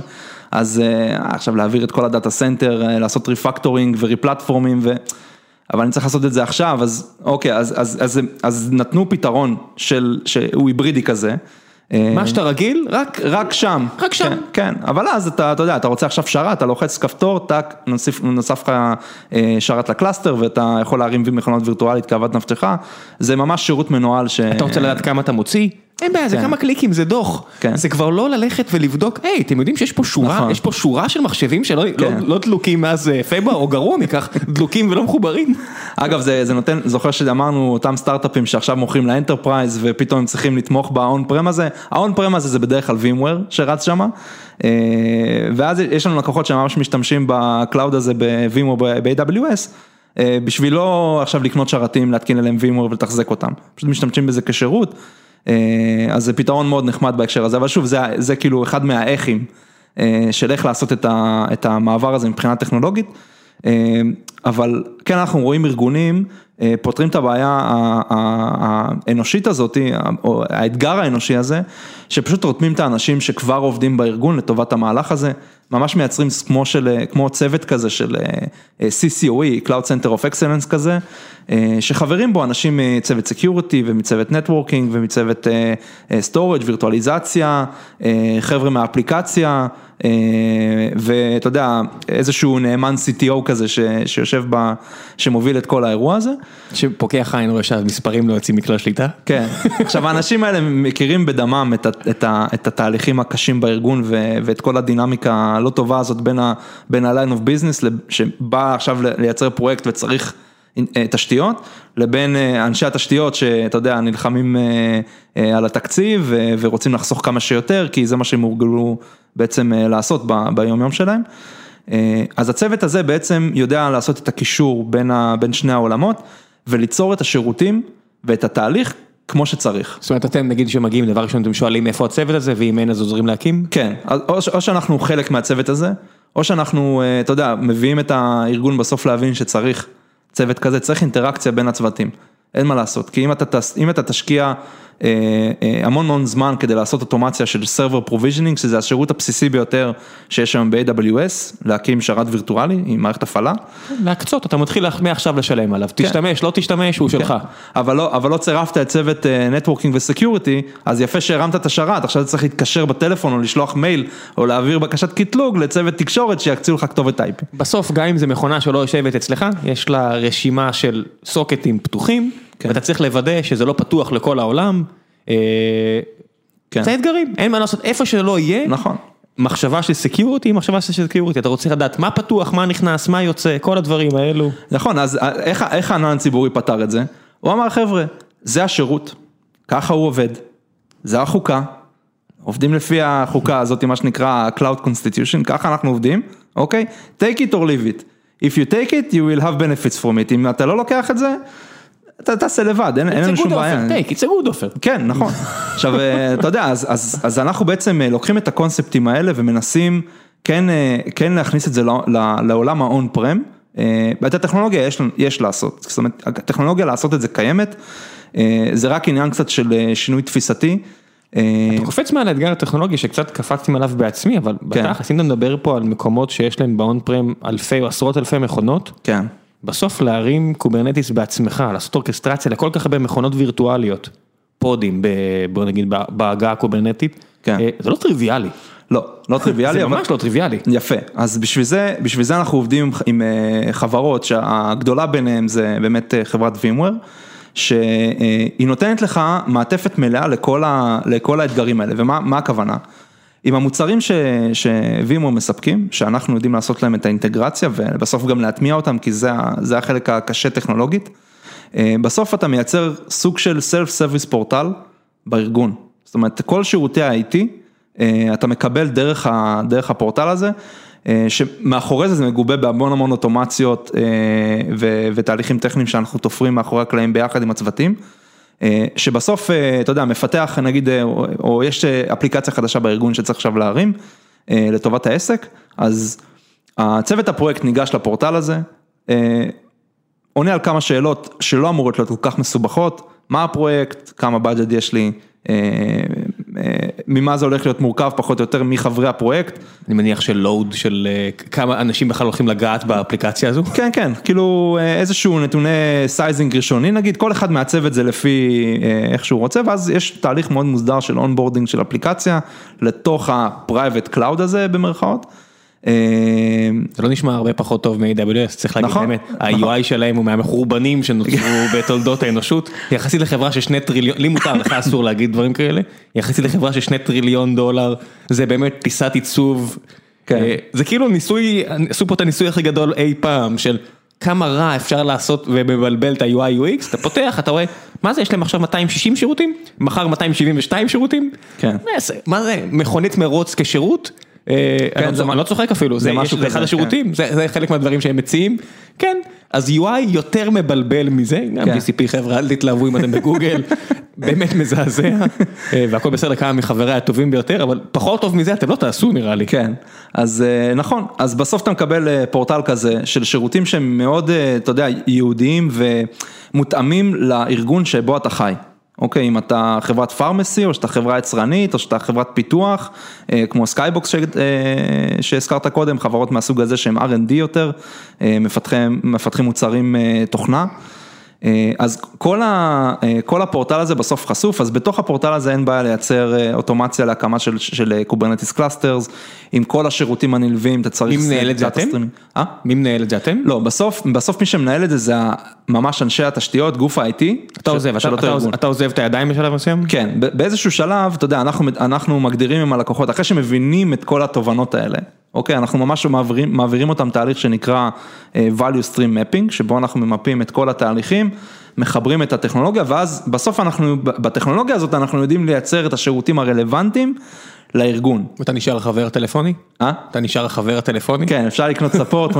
אז אה, עכשיו להעביר את כל ה-data center, אה, לעשות refactoring ו-replatformים ו... אבל אני צריך לעשות את זה עכשיו, אז אוקיי, אז, אז, אז, אז נתנו פתרון של, שהוא היברידי כזה. אה, מה שאתה רגיל, רק רק שם. רק שם. כן, כן, אבל אז אתה, אתה יודע, אתה רוצה עכשיו שרת, אתה לוחץ כפתור, טאק, נוסיף, נוסף לך אה, שרת ל-cluster, ואתה יכול להרים מכונות וירטואלית כאוות נפשך, זה ממש שירות מנוהל ש... אתה רוצה לדעת כמה אתה מוציא? אין בעיה, זה כן. כמה קליקים, זה דוח. כן. זה כבר לא ללכת ולבדוק, היי, אתם יודעים שיש פה שורה, נכון. יש פה שורה של מחשבים שלא לא- כן. לא דלוקים מאז אה, פברואר, או גרוע מכך, דלוקים ולא מחוברים. אגב, זה, זה נותן, זוכר שאמרנו, אותם סטארט-אפים שעכשיו מוכרים ל-enterprise ופתאום הם צריכים לתמוך ב-on prem הזה, ה-on prem הזה זה בדרך כלל VMware שרץ שם, אה, ואז יש לנו לקוחות שממש משתמשים ב-cloud הזה ב-VMware ב-AWS, אה, בשביל לא עכשיו לקנות שרתים, להתקין עליהם VMware ולתחזק אותם, פשוט משתמשים בזה כשירות, אז זה פתרון מאוד נחמד בהקשר הזה, אבל שוב, זה, זה כאילו אחד מהאיכים אה, של איך לעשות את, ה, את המעבר הזה מבחינה טכנולוגית. אה, אבל כן אנחנו רואים ארגונים אה, פותרים את הבעיה האנושית הזאת, או האתגר האנושי הזה, שפשוט רותמים את האנשים שכבר עובדים בארגון לטובת המהלך הזה, ממש מייצרים כמו, של, כמו צוות כזה של אה, אה, CCOE, Cloud Center of Excellence כזה, אה, שחברים בו אנשים מצוות security ומצוות networking ומצוות אה, אה, storage, וירטואליזציה, אה, חבר'ה מהאפליקציה, אה, ואתה יודע, איזשהו נאמן CTO כזה ש, שיושב ב... שמוביל את כל האירוע הזה. שפוקח עין רואה שהמספרים לא יוצאים מכלל שליטה. כן, עכשיו האנשים האלה מכירים בדמם את, ה, את, ה, את התהליכים הקשים בארגון ו, ואת כל הדינמיקה הלא טובה הזאת בין ה- ה-line of business שבא עכשיו לייצר פרויקט וצריך אה, תשתיות, לבין אה, אנשי התשתיות שאתה יודע נלחמים אה, אה, על התקציב ורוצים לחסוך כמה שיותר כי זה מה שהם הורגלו בעצם אה, לעשות ביום יום שלהם. אה, אז הצוות הזה בעצם יודע לעשות את הקישור בין, ה, בין שני העולמות וליצור את השירותים ואת התהליך כמו שצריך. זאת אומרת, אתם נגיד שמגיעים, דבר ראשון אתם שואלים איפה הצוות הזה, ואם אין אז עוזרים להקים? כן, או, או שאנחנו חלק מהצוות הזה, או שאנחנו, אה, אתה יודע, מביאים את הארגון בסוף להבין שצריך צוות כזה, צריך אינטראקציה בין הצוותים, אין מה לעשות, כי אם אתה, אם אתה תשקיע המון המון זמן כדי לעשות אוטומציה של Server Provisioning, שזה השירות הבסיסי ביותר שיש היום ב-AWS, להקים שרת וירטואלי עם מערכת הפעלה. להקצות, אתה מתחיל מעכשיו לשלם עליו, כן. תשתמש, לא תשתמש, הוא שלך. אבל לא, אבל לא צירפת את צוות networking ו-security, אז יפה שהרמת את השרת, עכשיו אתה צריך להתקשר בטלפון או לשלוח מייל או להעביר בקשת קטלוג לצוות תקשורת שיקצו לך כתובת IP. בסוף גם אם זו מכונה שלא יושבת אצלך, יש לה רשימה של socketים פתוחים, כן. ואתה צריך לוודא שזה לא פתוח לכל העולם. אה, כן. זה אתגרים, אין מה לעשות, איפה שלא יהיה, נכון. מחשבה של security, מחשבה של security, אתה רוצה לדעת מה פתוח, מה נכנס, מה יוצא, כל הדברים האלו. נכון, אז איך, איך הענן הציבורי פתר את זה? הוא אמר חבר'ה, זה השירות, ככה הוא עובד, זה החוקה, עובדים לפי החוקה הזאת, מה שנקרא Cloud Constitution, ככה אנחנו עובדים, אוקיי? take it or leave it. If you take it, you will have benefits from it, אם אתה לא לוקח את זה, אתה תעשה לבד, אין, אין לנו שום בעיה. it's a good offer. כן, נכון. עכשיו, אה, אתה יודע, אז, אז, אז אנחנו בעצם אה, לוקחים את הקונספטים האלה ומנסים כן, אה, כן להכניס את זה לא- לעולם prem. אה, את הטכנולוגיה יש, יש לעשות, זאת אומרת, הטכנולוגיה לעשות את זה קיימת, זה רק עניין קצת של שינוי תפיסתי. אתה קופץ מעל האתגר הטכנולוגי שקצת קפצתי מעליו בעצמי, אבל כן. בתכלס, אם אתה מדבר פה על מקומות שיש להם באון פרם אלפי או עשרות אלפי מכונות, כן, בסוף להרים Kubernetes בעצמך, לעשות אורקסטרציה לכל כך הרבה מכונות וירטואליות, פודים, בוא נגיד ב- בשפה הקוברנטית, כן. אה, זה לא טריוויאלי, לא, לא טריוויאלי, זה אבל... ממש לא טריוויאלי. יפה, אז בשביל זה, בשביל זה אנחנו עובדים עם, עם אה, חברות שהגדולה ביניהם זה באמת אה, חברת VMware, שהיא נותנת לך מעטפת מלאה לכל, ה, לכל האתגרים האלה, ומה מה הכוונה? עם המוצרים ש- ש-VMware מספקים, שאנחנו יודעים לעשות להם את האינטגרציה ובסוף גם להטמיע אותם, כי זה, החלק הקשה טכנולוגית, אה, בסוף אתה מייצר סוג של Self-Service פורטל בארגון. זאת אומרת, כל שירותי ה-IT, אתה מקבל דרך, ה, דרך הפורטל הזה, שמאחורי זה זה מגובה בהמון המון אוטומציות ו, ותהליכים טכניים שאנחנו תופרים מאחורי הקלעים ביחד עם הצוותים. שבסוף, אתה יודע, מפתח, נגיד, או, או יש אפליקציה חדשה בארגון שצריך עכשיו להרים לטובת העסק, אז הצוות הפרויקט ניגש לפורטל הזה, עונה על כמה שאלות שלא אמורות להיות כל כך מסובכות, מה הפרויקט, כמה budget יש לי, ממה זה הולך להיות מורכב פחות או יותר מחברי הפרויקט. אני מניח של load של כמה אנשים בכלל הולכים לגעת באפליקציה הזו? כן, כן, כאילו איזשהו נתוני sizing ראשוני נגיד, כל אחד מעצב את זה לפי איך שהוא רוצה, ואז יש תהליך מאוד מוסדר של onboarding של אפליקציה לתוך ה-Private Cloud הזה במרכאות. זה לא נשמע הרבה פחות טוב מ-AWS, צריך להגיד נכון, באמת, ה-UI שלהם הוא מהמחורבנים שנוצרו בתולדות האנושות, יחסית לחברה של שני טריליון, לי מותר, לך אסור להגיד דברים כאלה, יחסית לחברה של שני טריליון דולר, זה באמת פיסת עיצוב, זה כאילו ניסוי, עשו פה את הניסוי הכי גדול אי פעם, של כמה רע אפשר לעשות ומבלבל את ה-UI UX, אתה פותח, אתה רואה, מה זה, יש להם עכשיו 260 שירותים, מחר 272 שירותים, מה זה, מכונית מרוץ כשירות? אני לא צוחק אפילו, זה אחד השירותים, זה חלק מהדברים שהם מציעים, כן, אז UI יותר מבלבל מזה, גם GCP חבר'ה, אל תתלהבו אם אתם בגוגל, באמת מזעזע, והכל בסדר, כמה מחבריי הטובים ביותר, אבל פחות טוב מזה אתם לא תעשו נראה לי. כן, אז נכון, אז בסוף אתה מקבל פורטל כזה של שירותים שהם מאוד, אתה יודע, ייעודיים ומותאמים לארגון שבו אתה חי. אוקיי, אם אתה חברת pharmacy, או שאתה חברה יצרנית, או שאתה חברת פיתוח, כמו Skybox שהזכרת קודם, חברות מהסוג הזה שהם R&D יותר, מפתחים, מפתחים מוצרים תוכנה. אז כל ה, כל הפורטל הזה בסוף חשוף, אז בתוך הפורטל הזה אין בעיה לייצר אוטומציה להקמה של של Kubernetes clusters, עם כל השירותים הנלווים, אתה צריך... מי מנהל את זה אתם? מי מנהל את זה אתם? לא, בסוף, בסוף מי שמנהל את זה זה ממש אנשי התשתיות, גוף ה-IT. אתה עוזב, אתה עוזב את הידיים בשלב מסוים? כן, באיזשהו שלב, אתה יודע, אנחנו אנחנו מגדירים עם הלקוחות, אחרי שמבינים את כל התובנות האלה. אוקיי, אנחנו ממש מעבירים, מעבירים אותם תהליך שנקרא value stream mapping, שבו אנחנו ממפים את כל התהליכים, מחברים את הטכנולוגיה, ואז בסוף אנחנו, בטכנולוגיה הזאת אנחנו יודעים לייצר את השירותים הרלוונטיים לארגון. ואתה נשאר חבר טלפוני? אה? אתה נשאר חבר טלפוני? כן, אפשר לקנות support 24/7.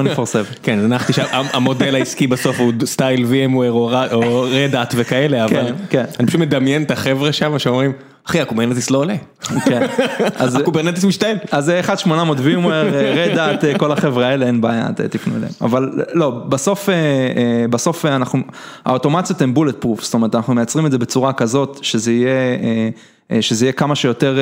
כן, הנחתי שהמודל העסקי בסוף הוא סטייל VMware או Hat וכאלה, אבל אני פשוט מדמיין את החבר'ה שם שאומרים, אחי, ה Kubernetes לא עולה. כן. ה Kubernetes משתעל. אז זה 1-800 VMware, Red Hat, כל החבר'ה האלה, אין בעיה, תפנו אליהם. אבל לא, בסוף, בסוף אנחנו, האוטומציות הן bulletproof, זאת אומרת, אנחנו מייצרים את זה בצורה כזאת, שזה יהיה... שזה יהיה כמה שיותר,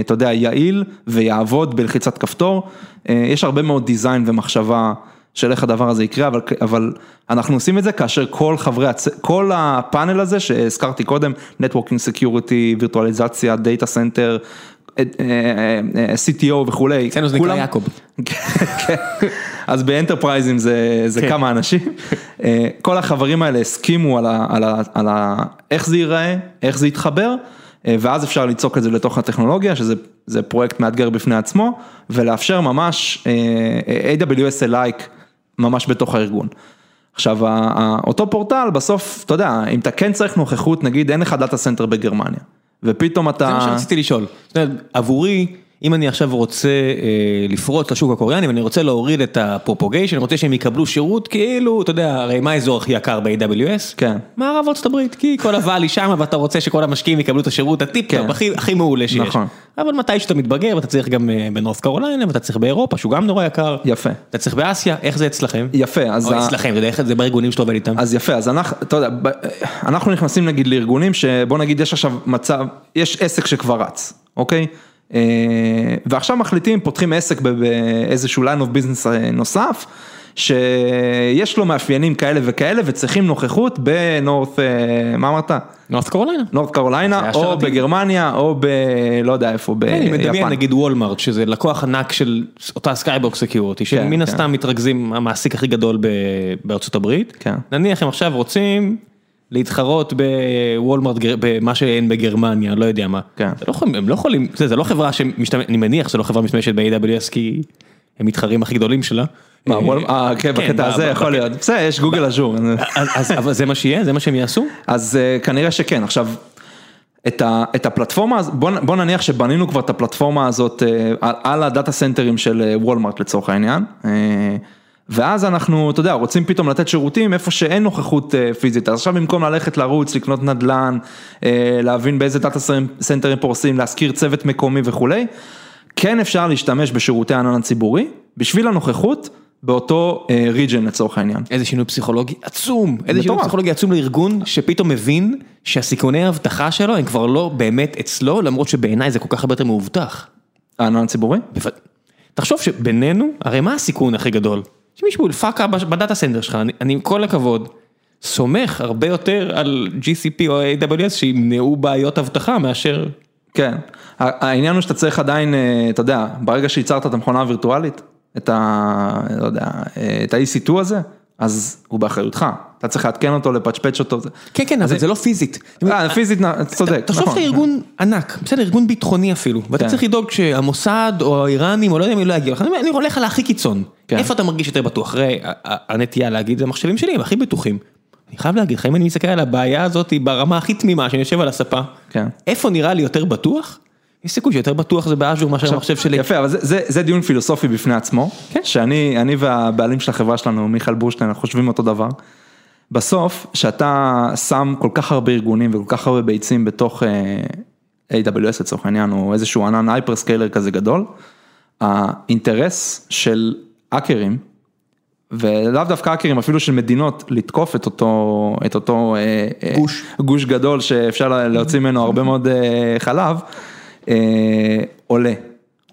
אתה יודע, יעיל ויעבוד בלחיצת כפתור. יש הרבה מאוד דיזיין ומחשבה של איך הדבר הזה יקרה, אבל, אבל אנחנו עושים את זה כאשר כל חברי, כל הפאנל הזה שהזכרתי קודם, Networking Security, וירטואליזציה, Data Center, CTO וכולי. אצלנו זה נקרא יעקב. אז באנטרפרייזים זה כמה אנשים. כל החברים האלה הסכימו על איך זה ייראה, איך זה יתחבר. ואז אפשר ליצוק את זה לתוך הטכנולוגיה, שזה פרויקט מאתגר בפני עצמו, ולאפשר ממש AWS alike ממש בתוך הארגון. עכשיו, אותו פורטל בסוף, אתה יודע, אם אתה כן צריך נוכחות, נגיד אין לך data center בגרמניה, ופתאום אתה... זה מה שרציתי לשאול, עבורי... אם אני עכשיו רוצה לפרוץ לשוק הקוריאני ואני רוצה להוריד את ה propagation, אני רוצה שהם יקבלו שירות כאילו, אתה יודע, הרי מה האזור הכי יקר ב-AWS? כן. מערב ארצות הברית, כי כל ה valley שם ואתה רוצה שכל המשקיעים יקבלו את השירות הטיפ-טופ הכי מעולה שיש. נכון. אבל מתי שאתה מתבגר ואתה צריך גם בנורף קרוליינה ואתה צריך באירופה שהוא גם נורא יקר. יפה. אתה צריך באסיה, איך זה אצלכם? יפה, אז... או אצלכם, אתה יודע איך זה בארגונים שאתה עובד איתם? אז יפה, אז אנחנו, אתה יודע, אנחנו נכנסים נגיד לארגונים שבוא נגיד יש עכשיו מצב, יש עסק שכבר רץ, אוקיי? ועכשיו מחליטים, פותחים עסק באיזשהו line of business נוסף, שיש לו מאפיינים כאלה וכאלה וצריכים נוכחות בנורת, מה אמרת? North Carolina. North Carolina, או בגרמניה, או ב... לא יודע איפה, ביפן. אני מדמיין נגיד וולמארט, שזה לקוח ענק של אותה Skybox Security, שמן הסתם מתרכזים, המעסיק הכי גדול בארצות הברית. נניח הם עכשיו רוצים... להתחרות בוולמרט, במה שאין בגרמניה, לא יודע מה. הם לא יכולים, זה לא חברה שמשתמשת, אני מניח שזה לא חברה משתמשת ב-AWS כי הם מתחרים הכי גדולים שלה. אה, כן, בקטע הזה יכול להיות. בסדר, יש גוגל, Azure. אבל זה מה שיהיה? זה מה שהם יעשו? אז כנראה שכן. עכשיו, את, ה, את הפלטפורמה, בוא, בוא נניח שבנינו כבר את הפלטפורמה הזאת אה, על, על ה data centerים של אה, וולמרט לצורך העניין, אה, ואז אנחנו, אתה יודע, רוצים פתאום לתת שירותים איפה שאין נוכחות אה, פיזית, אז עכשיו במקום ללכת לרוץ, לקנות נדל"ן, אה, להבין באיזה data centerים פורסים, להשכיר צוות מקומי וכולי, כן אפשר להשתמש בשירותי הענן הציבורי, בשביל הנוכחות באותו region לצורך העניין. איזה שינוי פסיכולוגי עצום, איזה שינוי מטורף. פסיכולוגי עצום לארגון שפתאום מבין שהסיכוני האבטחה שלו הם כבר לא באמת אצלו, למרות שבעיניי זה כל כך הרבה יותר מאובטח. הענן הציבורי? תחשוב שבינינו, הרי מה הסיכון הכי גדול? שמישהו יפרוץ ב data center שלך, אני, עם כל הכבוד, סומך הרבה יותר על GCP או AWS שימנעו בעיות אבטחה מאשר... כן, העניין הוא שאתה צריך עדיין, אה, אתה יודע, ברגע שייצרת את המכונה הווירטואלית, את ה... לא יודע, אה, את ה-EC2 הזה, אז הוא באחריותך, אתה צריך לעדכן אותו, לפצ'פץ' אותו. כן, כן, אבל זה לא פיזית. אה, פיזית, צודק, תחשוב נכון. שאתה ארגון ענק, בסדר, ארגון ביטחוני אפילו, ואתה כן. צריך לדאוג שהמוסד או האיראנים או לא יודע מי לא יגיעו לך, אני הולך על הכי קיצון, כן. איפה אתה מרגיש יותר בטוח? הרי הנטייה להגיד זה המחשבים שלי הם הכי בטוחים. אני חייב להגיד לך, אם אני מסתכל על הבעיה הזאת ברמה הכי תמימה, שאני יושב על הספה, כן. איפה נראה לי יותר בטוח? יש סיכוי שיותר בטוח זה ב Azure מאשר המחשב שלי. יפה, אבל זה, זה, זה דיון פילוסופי בפני עצמו, כן. שאני אני והבעלים של החברה שלנו, מיכאל בורשטיין, אנחנו חושבים אותו דבר. בסוף, שאתה שם כל כך הרבה ארגונים וכל כך הרבה ביצים בתוך אה, AWS לצורך העניין, או איזשהו ענן hyperscaler כזה גדול, האינטרס של האקרים, ולאו דווקא האקרים, אפילו של מדינות, לתקוף את אותו, את אותו אה, אה, גוש. גוש גדול שאפשר לה- להוציא ממנו הרבה מאוד חלב, עולה.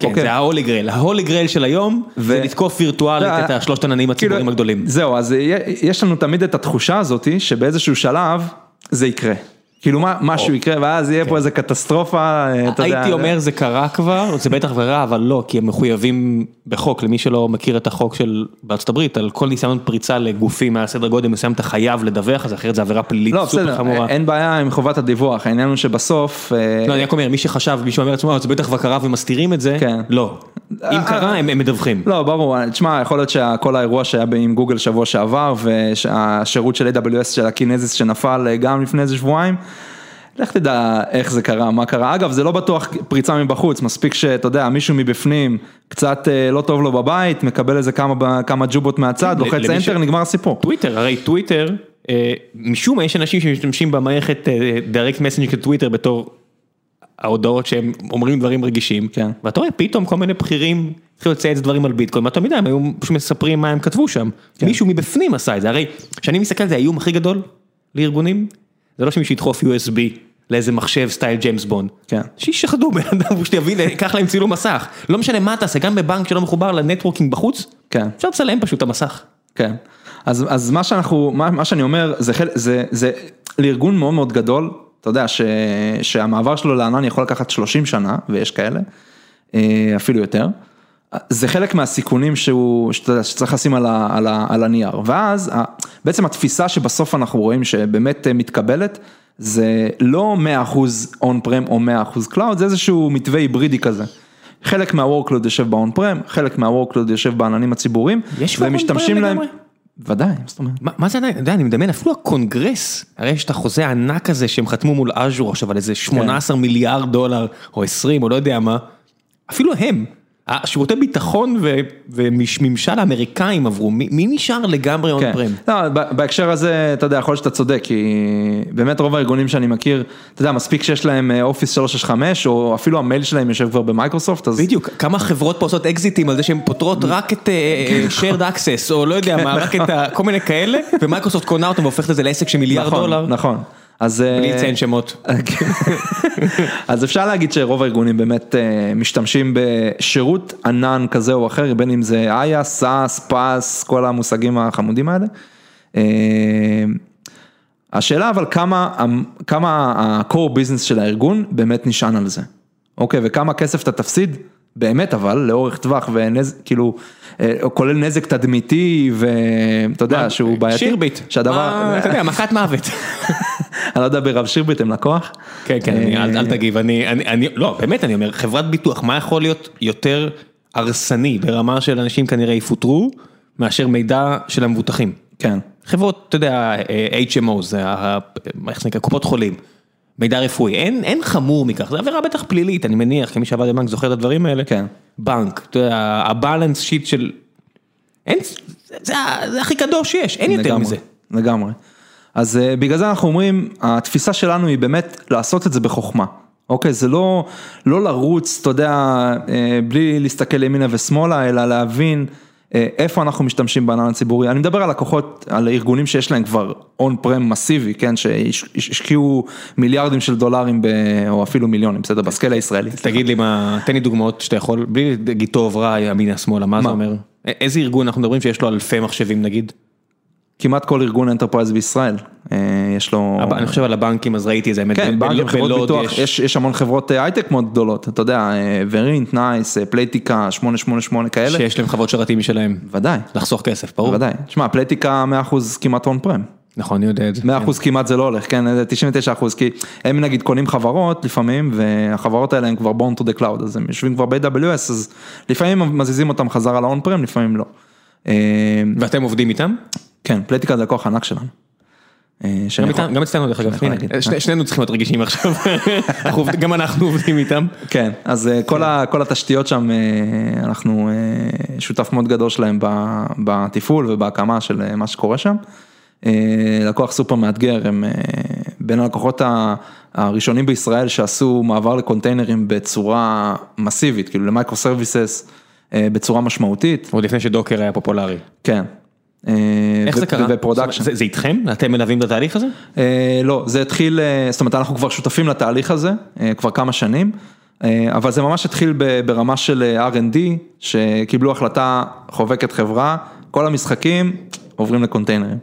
כן, אוקיי? זה ההולי גרייל, ההולי גרייל של היום, זה ו- לתקוף וירטואלית לא, את השלושת עננים הציבוריים כאילו, הגדולים. זהו, אז יש לנו תמיד את התחושה הזאת שבאיזשהו שלב זה יקרה. כאילו מה, משהו יקרה ואז יהיה פה איזה קטסטרופה, אה, אתה יודע. הייתי אומר זה קרה כבר, זה בטח ורע, אבל לא, כי הם מחויבים בחוק, למי שלא מכיר את החוק של בארצות הברית, על כל ניסיון פריצה לגופים מהסדר גודל מסוים אתה חייב לדווח, אז אחרת זה עבירה פלילית לא, סופר בסדר, חמורה. אין בעיה עם חובת הדיווח, העניין הוא שבסוף, אה, לא, אני רק אומר, מי שחשב, מישהו אומר לעצמו, "אה, זה בטח כבר קרה ומסתירים את זה, כן. לא. אם אה, קרה, הם מדווחים. לא, ברור, תשמע, יכול להיות שכל האירוע שהיה עם גוגל שבוע שעבר, והשירות של AWS של הקינזיס שנפל אה, גם לפני איזה שבועיים, לך תדע איך זה קרה, מה קרה. אגב, זה לא בטוח פריצה מבחוץ, מספיק שאתה יודע, מישהו מבפנים, קצת אה, לא טוב לו בבית, מקבל איזה כמה, כמה ג'ובות מהצד, לוחץ אנטר, נגמר הסיפור. טוויטר, הרי טוויטר, אה, משום מה יש אנשים שמשתמשים במערכת direct message של טוויטר בתור ההודעות שהם אומרים דברים רגישים, כן. ואתה רואה פתאום כל מיני בכירים התחילו לצייץ דברים על ביטקוין, ואתה יודע, הם היו פשוט מספרים מה הם כתבו שם, כן. מישהו מבפנים עשה את זה, הרי כשאני מסתכל על זה, האיום הכי גדול לארגונים, זה לא שמישהו ידחוף USB לאיזה מחשב סטייל ג'יימס בונד, כן. שישחדו בן אדם פשוט יביא, ייקח להם צילום מסך, לא משנה מה תעשה, גם בבנק שלא מחובר ל networking בחוץ, כן. אפשר לצלם פשוט את המסך. כן, אז, אז מה שאנחנו, מה, מה שאני אומר, זה, חל- זה, זה לארגון מאוד מאוד גדול, אתה יודע, ש, שהמעבר שלו לענן יכול לקחת 30 שנה, ויש כאלה, אה, אפילו יותר, זה חלק מהסיכונים שהוא, שאתה שצריך לשים על, ה, על, ה, על הנייר, ואז בעצם התפיסה שבסוף אנחנו רואים שבאמת מתקבלת, זה לא 100% on-prem או 100% cloud, זה איזשהו מתווה היברידי כזה. חלק מה-workload יושב ב-on prem, חלק מה-workload יושב בעננים הציבוריים, יש ומשתמשים להם, לגמרי? ודאי, מה זאת אומרת? מה, מה זה עדיין, אתה יודע, אני מדמיין אפילו הקונגרס, הרי יש את החוזה הענק הזה שהם חתמו מול Azure עכשיו על איזה 18 מיליארד דולר או 20 או לא יודע מה, אפילו הם, השירותי ביטחון וממשל האמריקאים עברו, מי, נשאר לגמרי on כן, prem? לא, בהקשר הזה, אתה יודע, יכול להיות שאתה צודק, כי באמת רוב הארגונים שאני מכיר, אתה יודע, מספיק שיש להם אה, Office 365, או אפילו המייל שלהם יושב כבר ב-Microsoft, אז... בדיוק, כמה חברות פה עושות אקזיטים על זה שהן פותרות רק את אה, אה, shared access או לא יודע מה, רק את כל מיני כאלה, ו-Microsoft קונה אותם והופכת את זה לעסק של מיליארד נכון, דולר, נכון. אז... אה, בלי לציין שמות. אז אפשר להגיד שרוב הארגונים באמת אה, משתמשים בשירות ענן כזה או אחר, בין אם זה IaaS, SaaS, PaaS, כל המושגים החמודים האלה. אה, השאלה אבל כמה, כמה ה-core business של הארגון באמת נשען על זה. אוקיי, וכמה כסף אתה תפסיד, באמת אבל, לאורך טווח, ונזק, כאילו, אה, כולל נזק תדמיתי, ואתה יודע, שהוא בעייתי. שירביט, שהדבר, אתה יודע, מכת מוות. אני לא יודע ברב שירביט הם לקוח. כן, כן, אני- אה, אל אל תגיב, אני, אני, אני, לא, באמת אני אומר, חברת ביטוח, מה יכול להיות יותר הרסני ברמה של אנשים כנראה יפוטרו, מאשר מידע של המבוטחים? כן. חברות, אתה יודע, אה, HMO, זה איך זה נקרא, קופות חולים. מידע רפואי, אין, אין חמור מכך, זה עבירה בטח פלילית, אני מניח, כמי שעבד בבנק זוכר את הדברים האלה. כן. בנק, אתה יודע, הבלנס שיט של... אין, זה, זה, זה הכי קדוש שיש, אין יותר לגמרי, מזה. לגמרי. אז uh, בגלל זה אנחנו אומרים, התפיסה שלנו היא באמת לעשות את זה בחוכמה. אוקיי, זה לא, לא לרוץ, אתה יודע, uh, בלי להסתכל ימינה ושמאלה, אלא להבין איפה אנחנו משתמשים בענן הציבורי. אני מדבר על לקוחות, על ארגונים שיש להם כבר on prem מסיבי, כן, שהשקיעו מיליארדים של דולרים, ב, או אפילו מיליונים, בסדר, ב-scale הישראלי. תגיד לי מה, תן לי דוגמאות שאתה יכול, בלי להגיד טוב, רע, ימינה, שמאלה, מה זה מה? אומר? א- איזה ארגון אנחנו מדברים שיש לו אלפי מחשבים נגיד? כמעט כל ארגון enterprise בישראל, אה, יש לו... אני חושב על הבנקים, אז ראיתי את זה, כן, בנקים, חברות ביטוח, יש, יש המון חברות אה, הייטק מאוד גדולות, אתה יודע, ורינט, נייס, פלייטיקה, 888 כאלה, שיש להם חוות שרתים משלהם, ודאי, לחסוך כסף, ברור. ודאי, תשמע, פלייטיקה 100% כמעט on prem, נכון, אני יודע את זה. 100% כמעט זה לא הולך, כן, זה 99%, כי הם נגיד קונים חברות לפעמים, והחברות האלה הם כבר born to the cloud, אז הם יושבים כבר ב-AWS, אז לפעמים מזיזים אותם חזרה ל-on prem, לפעמים לא. אה, ואתם עובדים איתם? כן, פלייטיקה זה לקוח ענק שלנו. אה, גם אצלנו דרך אגב, שנינו צריכים להיות רגישים עכשיו, גם אנחנו עובדים איתם. כן, אז אה, כל, התשתיות שם, אה, אנחנו שותף מאוד גדול שלהם בתפעול ובהקמה של מה שקורה שם. לקוח סופר מאתגר, הם בין הלקוחות הראשונים בישראל שעשו מעבר לקונטיינרים בצורה מסיבית, כאילו ל-microservices בצורה משמעותית, עוד לפני ש-Docker היה פופולרי. כן. אה, איך זה קרה? ו-production. זה זה איתכם? אתם מלווים את התהליך הזה? אה, לא, זה התחיל, אה, זאת אומרת אנחנו כבר שותפים לתהליך הזה, כבר כמה שנים, אבל זה ממש התחיל ברמה של R&D, שקיבלו החלטה חובקת חברה, כל המשחקים עוברים לקונטיינרים.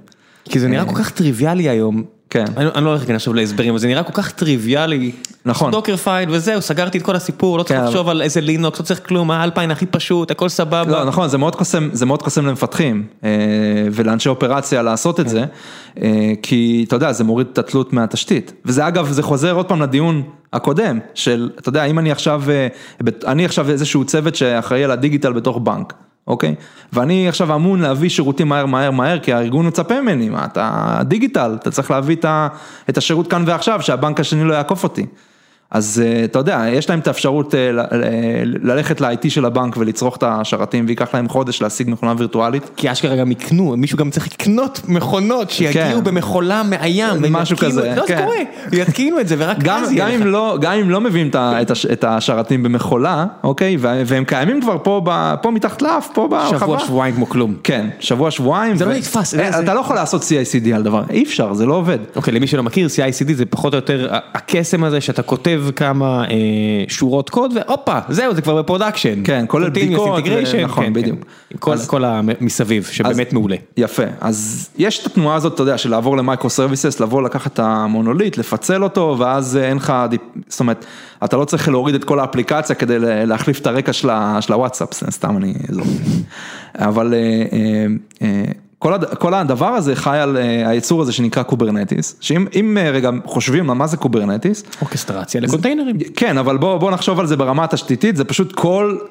כי זה נראה כל כך טריוויאלי היום. כן. אני אני לא הולך להיכנס עכשיו להסברים, אבל זה נראה כל כך טריוויאלי. נכון. Dockerfile וזהו, סגרתי את כל הסיפור, לא צריך כן, לחשוב על איזה לינוקס, לא צריך כלום, ה-Alpine הכי פשוט, הכל סבבה. לא, נכון, זה מאוד קוסם, זה מאוד קוסם למפתחים אה, ולאנשי אופרציה לעשות את זה, אה, כי אתה יודע, זה מוריד את התלות מהתשתית. וזה אגב, זה חוזר עוד פעם לדיון הקודם, של, אתה יודע, אם אני עכשיו, אה, אני עכשיו איזשהו צוות שאחראי על הדיגיטל בתוך בנק. אוקיי? ואני עכשיו אמון להביא שירותים מהר מהר מהר, כי הארגון מצפה ממני, מה אתה דיגיטל, אתה צריך להביא את השירות כאן ועכשיו, שהבנק השני לא יעקוף אותי. אז אה, אתה יודע, יש להם את האפשרות אה, ל- ללכת ל-IT של הבנק ולצרוך את השרתים, וייקח להם חודש להשיג מכונה וירטואלית. כי אשכרה גם יקנו, מישהו גם צריך לקנות מכונות שיגיעו כן. במחולה מהים. משהו כזה, לא, זה כן. קורה, יתקינו את זה ורק אז יהיה לך. לא, גם אם לא מביאים את השרתים במכולה, אוקיי? והם קיימים כבר פה, מתחת לאף, פה בחווה. שבוע, שבועיים כמו כלום. כן, שבוע, שבועיים. זה לא נתפס, אה, אתה לא יכול לעשות CICD על דבר, אי אפשר, זה לא עובד. אוקיי, למי שלא מכיר, CICD זה פחות או יותר הקסם הזה שאתה כותב כמה אה, שורות קוד והופה, זהו, זה כבר ב-production. כן, כולל בדיקות, integration, נכון, כן, בדיוק. כן. כל, אז- כל המסביב, שבאמת מעולה. יפה, אז יש את התנועה הזאת, אתה יודע, של לעבור ל-microservices, לבוא לקחת את המונוליט, לפצל אותו, ואז אה, אין לך, זאת אומרת, אתה לא צריך להוריד את כל האפליקציה כדי להחליף את הרקע של הוואטסאפ, סתם אני. אבל אה, אה, אה, כל הד- כל הדבר הזה חי על אה, היצור הזה שנקרא Kubernetes, שאם אם, אה, רגע חושבים על מה זה Kubernetes, אורכסטרציה לקונטיינרים. כן, אבל בוא, בוא נחשוב על זה ברמה התשתיתית, זה פשוט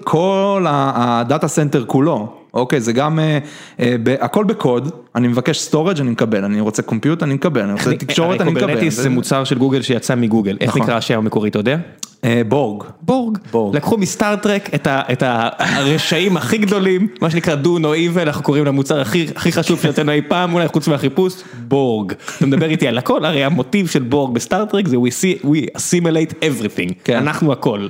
כל, ה-data center כולו, אוקיי, זה גם, אה, הכל בקוד, אני מבקש storage אני מקבל, אני רוצה compute אני מקבל, אני רוצה תקשורת אני מקבל. Kubernetes זה מוצר של גוגל שיצא מגוגל, איך נכון. נקרא השם המקורי, אתה יודע? אה, Borg. Borg. Borg. לקחו מסטארטרק את, את הרשעים הכי גדולים, מה שנקרא do no evil, אנחנו קוראים למוצר הכי, הכי חשוב שיוצאנו אי פעם, אולי חוץ מהחיפוש, Borg. אתה מדבר איתי על הכל, הרי המוטיב של Borg ב-Star Trek זה we, see, we assimilate everything, כן. אנחנו הכל.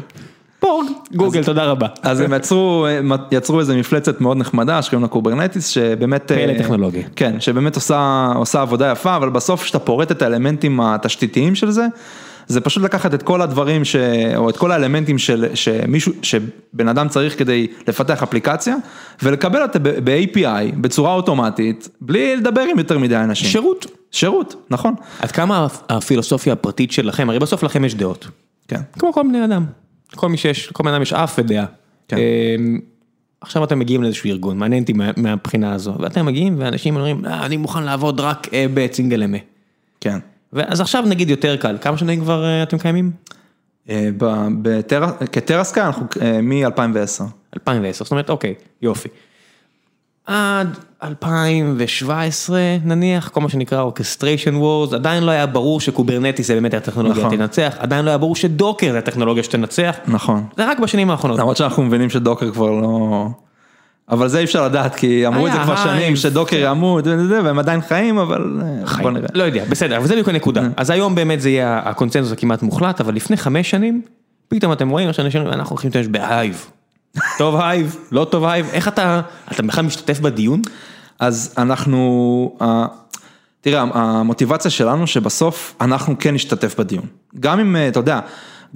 Borg, Google, תודה רבה. אז הם יצרו, יצרו איזה מפלצת מאוד נחמדה שקוראים לה Kubernetes, שבאמת, פלא אה, טכנולוגי. כן, שבאמת עושה, עושה עבודה יפה, אבל בסוף כשאתה פורט את האלמנטים התשתיתיים של זה, זה פשוט לקחת את כל הדברים, ש... או את כל האלמנטים של... שמישהו, שבן אדם צריך כדי לפתח אפליקציה, ולקבל אותה ב-API, בצורה אוטומטית, בלי לדבר עם יותר מדי אנשים. שירות. שירות, נכון. עד כמה הפילוסופיה הפרטית שלכם, הרי בסוף לכם יש דעות. כן. כמו כל בני אדם. כל מי שיש, כל בן אדם יש אף ודעה. כן. אמ, עכשיו אתם מגיעים לאיזשהו ארגון, מעניין אותי מה- מהבחינה הזו, ואתם מגיעים ואנשים אומרים, "אה, אני מוכן לעבוד רק אה, בסינגל אמה. כן. אז עכשיו נגיד יותר קל, כמה שנים כבר אה, אתם קיימים? אה, כ-TeraSky אנחנו אה, מ-2010. 2010, זאת אומרת, אוקיי, יופי. עד 2017 נניח, כל מה שנקרא orchestration wars, עדיין לא היה ברור ש-Kubernetes זה באמת הטכנולוגיה נכון. תנצח, עדיין לא היה ברור ש-Docker זה הטכנולוגיה שתנצח, נכון. זה רק בשנים האחרונות. למרות שאנחנו מבינים ש-Docker כבר לא... אבל זה אי אפשר לדעת, כי אמרו את זה כבר שנים. ש-Docker ימות, וזה, והם עדיין חיים, אבל אה, בוא נראה. לא יודע, בסדר, אבל זה בדיוק הנקודה. אה. אז היום באמת זה יהיה הקונצנזוס הכמעט מוחלט, אבל לפני חמש שנים, פתאום אתם רואים אנחנו הולכים להשתמש בהייב. טוב הייב, לא טוב הייב, איך אתה, אתה בכלל משתתף בדיון? אז אנחנו, אה, תראה, המוטיבציה שלנו שבסוף אנחנו כן נשתתף בדיון. גם אם, אתה יודע,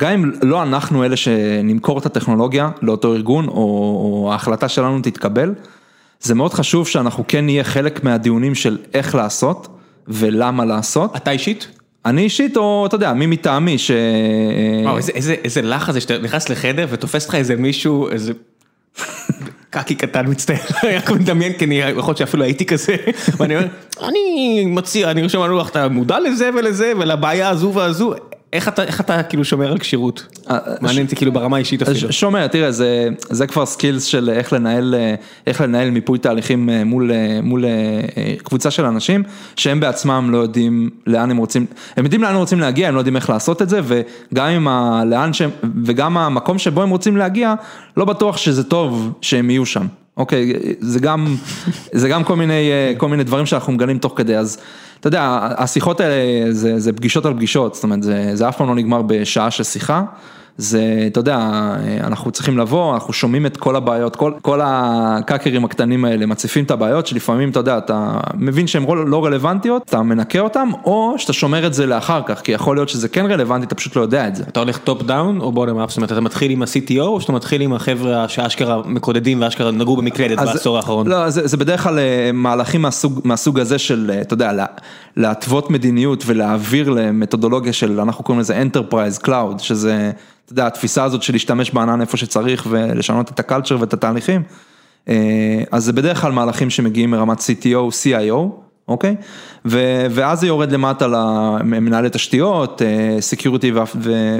גם אם לא אנחנו אלה שנמכור את הטכנולוגיה לאותו ארגון, או, ההחלטה שלנו תתקבל, זה מאוד חשוב שאנחנו כן נהיה חלק מהדיונים של איך לעשות ולמה לעשות. אתה אישית? אני אישית, או אתה יודע, מי מטעמי, ש... וואו, איזה- איזה- איזה לחץ זה שאתה נכנס לחדר ותופס לך איזה מישהו, איזה... קקי קטן מצטער, אני מדמיין כי אני יכול להיות שאפילו הייתי כזה, ואני אומר, אני מציע, אני רושם על לוח, אתה מודע לזה ולזה ולבעיה הזו והזו, איך אתה, איך אתה כאילו שומר על כשירות? אה, מעניין אותי כאילו ברמה האישית אפילו. ש- שומע, תראה, זה, זה כבר skills של איך לנהל, אה, איך לנהל מיפוי תהליכים אה, מול, אה, מול אה, אה, קבוצה של אנשים, שהם בעצמם לא יודעים לאן הם רוצים, הם יודעים לאן הם רוצים להגיע, הם לא יודעים איך לעשות את זה, וגם עם ה, לאן שהם, וגם המקום שבו הם רוצים להגיע, לא בטוח שזה טוב שהם יהיו שם. אוקיי, זה גם, זה גם כל מיני, אה, כל מיני דברים שאנחנו מגלים תוך כדי, אז אתה יודע, השיחות האלה זה, זה פגישות על פגישות, זאת אומרת, זה, זה אף פעם לא נגמר בשעה של שיחה. זה, אתה יודע, אנחנו צריכים לבוא, אנחנו שומעים את כל הבעיות, כל, כל הקאקרים הקטנים האלה מציפים את הבעיות שלפעמים, אתה יודע, אתה מבין שהן לא רלוונטיות, אתה מנקה אותן, או שאתה שומר את זה לאחר כך, כי יכול להיות שזה כן רלוונטי, אתה פשוט לא יודע את זה. אתה הולך top down או bottom up, זאת אומרת אתה מתחיל עם ה-CTO או שאתה מתחיל עם החבר'ה שאשכרה מקודדים ואשכרה נגעו במקלדת אז- בעשור האחרון? לא, זה, זה בדרך כלל אה, מהלכים מהסוג, מהסוג הזה של, אה, אתה יודע, לה- להתוות מדיניות ולהעביר למתודולוגיה של, אנחנו קוראים לזה Enterprise Cloud, שזה, אתה יודע, התפיסה הזאת של להשתמש בענן איפה שצריך ולשנות את הקלצ'ר ואת התהליכים. אה, אז זה בדרך כלל מהלכים שמגיעים מרמת CTO, CIO, אוקיי? ו- ואז זה יורד למטה למנהלי תשתיות, אה, Security ו-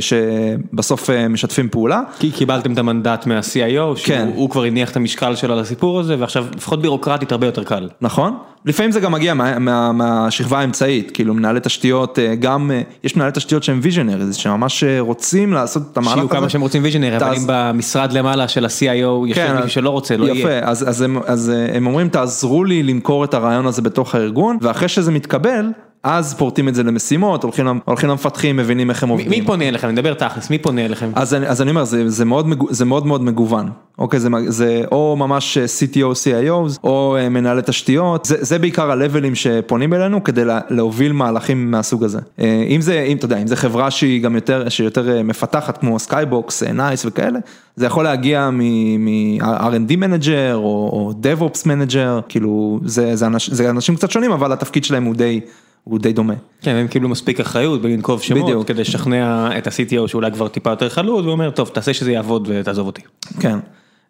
שבסוף אה, משתפים פעולה. כי קיבלתם את המנדט מה-CIO, כן. שהוא הוא כבר הניח את המשקל שלו לסיפור הזה, ועכשיו לפחות בירוקרטית הרבה יותר קל. נכון, לפעמים זה גם מגיע מה, מה, מהשכבה האמצעית, כאילו מנהלי תשתיות, אה, גם, אה, יש מנהלי תשתיות שהם ויז'נריז, שממש אה, רוצים לעשות את המהלך הזה. שיהיו כמה שהם רוצים ויז'נרי, אבל אם במשרד למעלה של ה-CIO יושב כן, מישהו שלא רוצה, לא יפה, יהיה. אז, אז, אה, הם אומרים תעזרו לי למכור את הרעיון הזה בתוך הארגון, ואחרי שזה מתקבל, אז פורטים את זה למשימות, הולכים, הולכים למפתחים, מבינים איך הם עובדים. מי פונה אליכם? נדבר תכלס, מי פונה אליכם? אז אני, אז אני אומר, זה, זה, מאוד, זה מאוד מאוד מגוון, אוקיי, זה, זה או ממש אה, CTO, CIOs, או אה, מנהלי תשתיות, זה, זה בעיקר ה-levels שפונים אלינו כדי לה, להוביל מהלכים מהסוג הזה. אה, אם זה, אם אתה יודע, אם זה חברה שהיא גם יותר, שהיא יותר מפתחת כמו Skybox, NICE וכאלה, זה יכול להגיע מ-R&D manager או, או DevOps manager, כאילו, זה, זה, אנש, זה אנשים קצת שונים, אבל התפקיד שלהם הוא די, הוא די דומה. כן, הם קיבלו מספיק אחריות בלנקוב שמות, בדיוק. כדי לשכנע את ה-CTO שאולי כבר טיפה יותר חלוד, והוא אומר, טוב, תעשה שזה יעבוד ותעזוב אותי. כן.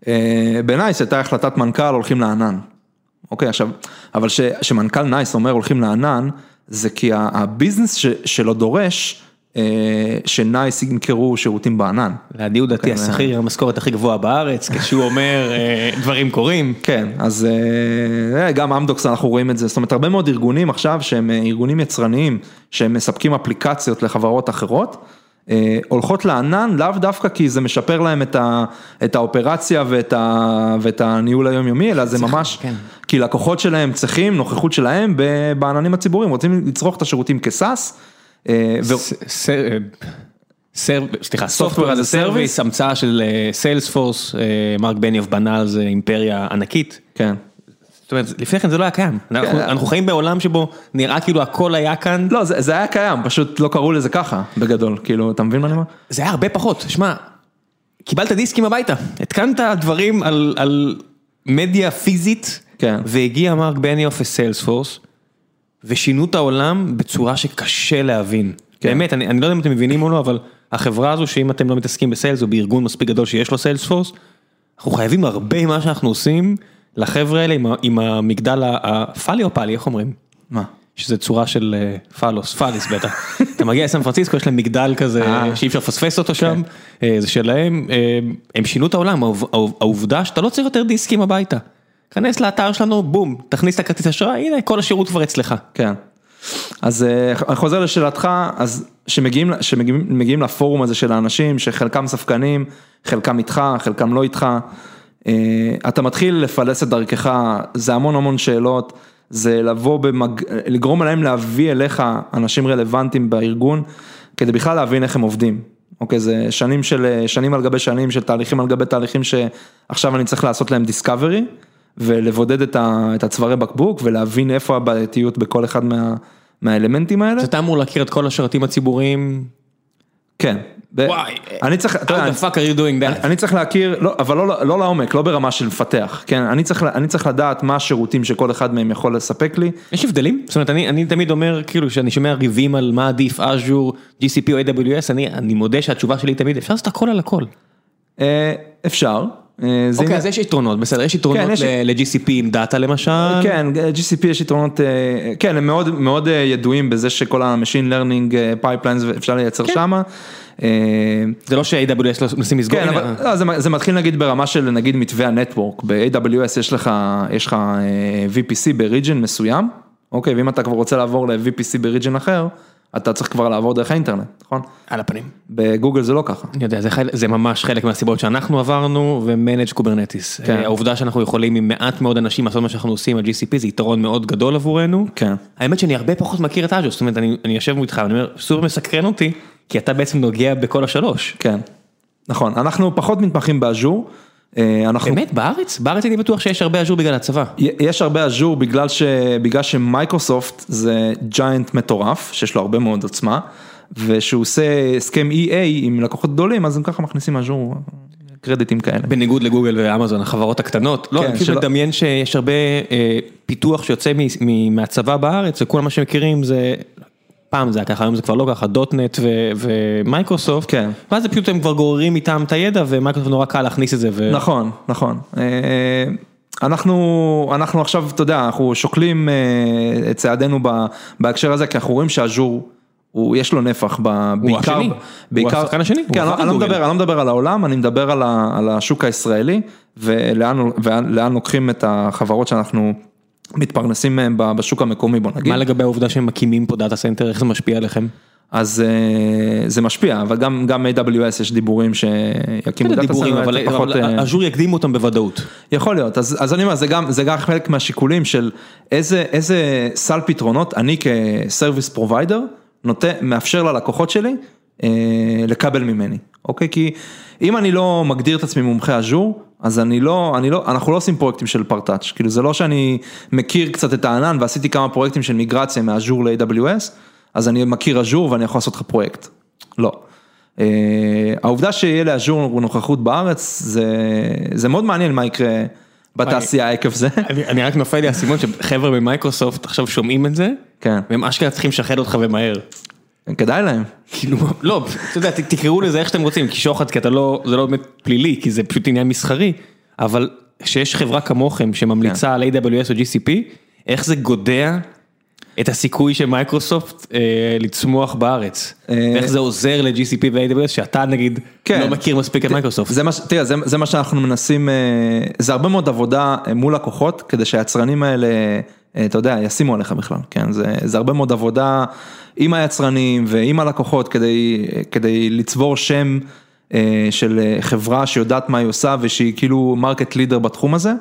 אה, ב-NICE הייתה החלטת מנכ"ל הולכים לענן. אוקיי, עכשיו, אבל ש- שמנכ"ל NICE אומר הולכים לענן, זה כי ה-business ש- שלו דורש ש-NICE ימכרו שירותים בענן. לעדי דתי כן, השכיר עם המשכורת הכי גבוהה בארץ, כשהוא אומר אה, דברים קורים. כן, אז אה, גם אמדוקס אנחנו רואים את זה, זאת אומרת הרבה מאוד ארגונים עכשיו שהם אה, ארגונים יצרניים, שהם מספקים אפליקציות לחברות אחרות, אה, הולכות לענן לאו דווקא כי זה משפר להם את, ה, את האופרציה ואת, ה, ואת הניהול היומיומי, אלא זה ממש, כן. כי לקוחות שלהם צריכים נוכחות שלהם בעננים הציבוריים, רוצים לצרוך את השירותים כסאס. אה, אה, סליחה, Software as a Service. המצאה של סיילספורס, מרק בניוף בנה על זה אימפריה ענקית. כן. זאת אומרת, לפני כן זה לא היה קיים. אנחנו- כן. חיים בעולם שבו נראה כאילו הכל היה כאן, לא, זה, היה קיים, פשוט לא קראו לזה ככה, בגדול, כאילו, אתה מבין מה אני אומר? זה היה הרבה פחות. שמע, קיבלת דיסקים הביתה, התקנת דברים על- על מדיה פיזית, כן. והגיע מרק בניוף ו-Salesforce, ושינו את העולם בצורה שקשה להבין. כן. באמת, אני, אני לא יודע אם אתם מבינים או לא, אבל החברה הזו שאם אתם לא מתעסקים ב-sales או בארגון מספיק גדול שיש לו Salesforce, אנחנו חייבים הרבה ממה שאנחנו עושים לחבר'ה האלה עם, עם המגדל הפאלי או פאלי, איך אומרים? מה? שזה צורה של אה, פאלוס, פאליס בטח. אתה מגיע לסן פרנסיסקו, יש להם מגדל כזה אה. שאי אפשר לפספס אותו שם, אה, זה שלהם, הם שינו את העולם, העוב- העוב- העובדה שאתה לא צריך יותר דיסקים הביתה. כנס לאתר שלנו, בום, תכניס את הכרטיס אשראי, הנה כל השירות כבר אצלך. כן. אז אה, אני חוזר לשאלתך, אז שמגיעים, שמגיעים מגיעים לפורום הזה של האנשים, שחלקם ספקנים, חלקם איתך, חלקם לא איתך, אה, אתה מתחיל לפלס את דרכך, זה המון המון שאלות, זה לבוא במג... לגרום להם להביא אליך אנשים רלוונטיים בארגון, כדי בכלל להבין איך הם עובדים. אוקיי, זה שנים של, שנים על גבי שנים של תהליכים על גבי תהליכים שעכשיו אני צריך לעשות להם דיסקאברי. ולבודד את ה- את הצווארי בקבוק ולהבין איפה הבעייתיות בכל אחד מה, מהאלמנטים האלה. אז אתה אמור להכיר את כל השרתים הציבוריים, כן. וואי, אני צריך, אתה יודע, fuck are you doing that? אני צריך להכיר, לא, אבל לא, לא לעומק, לא ברמה של לפתח, כן, אני צריך, אני צריך לדעת מה השירותים שכל אחד מהם יכול לספק לי, יש הבדלים? זאת אומרת, אני, אני תמיד אומר, כאילו, כשאני שומע ריבים על מה עדיף, אג'ור, GCP או AWS, אני, אני מודה שהתשובה שלי תמיד, אפשר לעשות הכל על הכל. אה, אפשר. אה, אוקיי, אז יש יתרונות, בסדר, יש יתרונות כן, ל-GCP עם דאטה למשל. כן, GCP יש יתרונות, אה, כן, הם מאוד, מאוד אה, ידועים בזה שכל ה-machine learning pipelines אפשר לייצר כן. שמה. זה לא ש-AWS לא מנסים לסגור, כן, אבל לא, זה, מתחיל נגיד ברמה של נגיד מתווה הנטוורק, ב-AWS יש לך, יש לך VPC ב-region מסוים, אוקיי, ואם אתה כבר רוצה לעבור ל-VPC ב-region אחר, אתה צריך כבר לעבור דרך האינטרנט, נכון? על הפנים. בגוגל זה לא ככה. אני יודע, זה, חל... זה ממש חלק מהסיבות שאנחנו עברנו ו-managed Kubernetes. כן. העובדה שאנחנו יכולים עם מעט מאוד אנשים לעשות מה שאנחנו עושים על GCP זה יתרון מאוד גדול עבורנו. כן. האמת שאני הרבה פחות מכיר את אג'ו, זאת אומרת, אני, אני יושב איתך ואני אומר, סופר מסקרן אותי, כי אתה בעצם נוגע בכל השלוש. כן, נכון, אנחנו פחות מתמחים ב-Azure, אה, באמת, בארץ? בארץ הייתי בטוח שיש הרבה אג'ור בגלל הצבא. יש הרבה Azure בגלל ש... בגלל ש-Microsoft זה giant מטורף, שיש לו הרבה מאוד עוצמה, ושהוא עושה הסכם EA עם לקוחות גדולים, אז הם ככה מכניסים Azure קרדיטים כאלה. בניגוד לגוגל ואמזון, החברות הקטנות. לא, כן, אני פשוט מדמיין שיש הרבה אה, פיתוח שיוצא מ- מ- מהצבא בארץ, וכולם מה שמכירים זה, פעם זה היה ככה, היום זה כבר לא ככה, .NET ו-Microsoft. כן. ואז זה פשוט הם כבר גוררים איתם את הידע, ו-Microsoft נורא קל להכניס את זה. ו... נכון, נכון. אה, אנחנו, אנחנו עכשיו, אתה יודע, אנחנו שוקלים אה, את צעדינו בהקשר הזה, כי אנחנו רואים שה-Azure, הוא, יש לו נפח, ב- בעיקר, השני. הוא השחקן השני, הוא כן, עבר אני, את לא. מדבר, אני לא מדבר על העולם, אני מדבר על, ה, על השוק הישראלי, ולאן, ולאן לוקחים את החברות שאנחנו מתפרנסים מהם ב- בשוק המקומי, בוא נגיד. מה לגבי העובדה שהם מקימים פה data center, איך זה משפיע עליכם? אז אה, זה משפיע, אבל גם, גם AWS יש דיבורים שיקימו data דיבורים, center, אבל פחות, אבל אה, אג'ור יקדימו אותם בוודאות. יכול להיות, אז, אז אני אומר, זה גם, זה גם חלק מהשיקולים של איזה, איזה סל פתרונות אני כ-service provider נותן, מאפשר ללקוחות שלי אה, לקבל ממני, אוקיי? כי אם אני לא מגדיר את עצמי מומחה אג'ור, אז אני לא, אני לא, אנחנו לא עושים פרויקטים של פרטאץ', כאילו זה לא שאני מכיר קצת את הענן ועשיתי כמה פרויקטים של מיגרציה מאג'ור ל-AWS, אז אני מכיר אג'ור ואני יכול לעשות לך פרויקט, לא. אה, העובדה שיהיה ל-Azure נוכחות בארץ, זה, זה מאוד מעניין מה יקרה בתעשייה עקב זה. אני, אני רק נופל לי האסימון שחבר'ה ב-Microsoft עכשיו שומעים את זה, כן, והם אשכרה צריכים לשחד אותך ומהר. כדאי להם. כאילו, לא, אתה יודע, תקראו לזה איך שאתם רוצים, כי שוחד, כי אתה לא, זה לא באמת פלילי, כי זה פשוט עניין מסחרי, אבל שיש חברה כמוכם שממליצה על AWS או GCP, איך זה גודע את הסיכוי של מייקרוסופט אה, לצמוח בארץ? אה, ואיך זה עוזר ל-GCP ו-AWS, שאתה נגיד כן. לא מכיר מספיק את מייקרוסופט. זה מה, תראה, זה, זה מה שאנחנו מנסים, אה, זה הרבה מאוד עבודה אה, מול לקוחות, כדי שהיצרנים האלה, אתה יודע, ישימו עליך בכלל, כן, זה, זה הרבה מאוד עבודה עם היצרנים ועם הלקוחות, כדי, כדי לצבור שם אה, של אה, חברה שיודעת מה היא עושה ושהיא כאילו market leader בתחום הזה.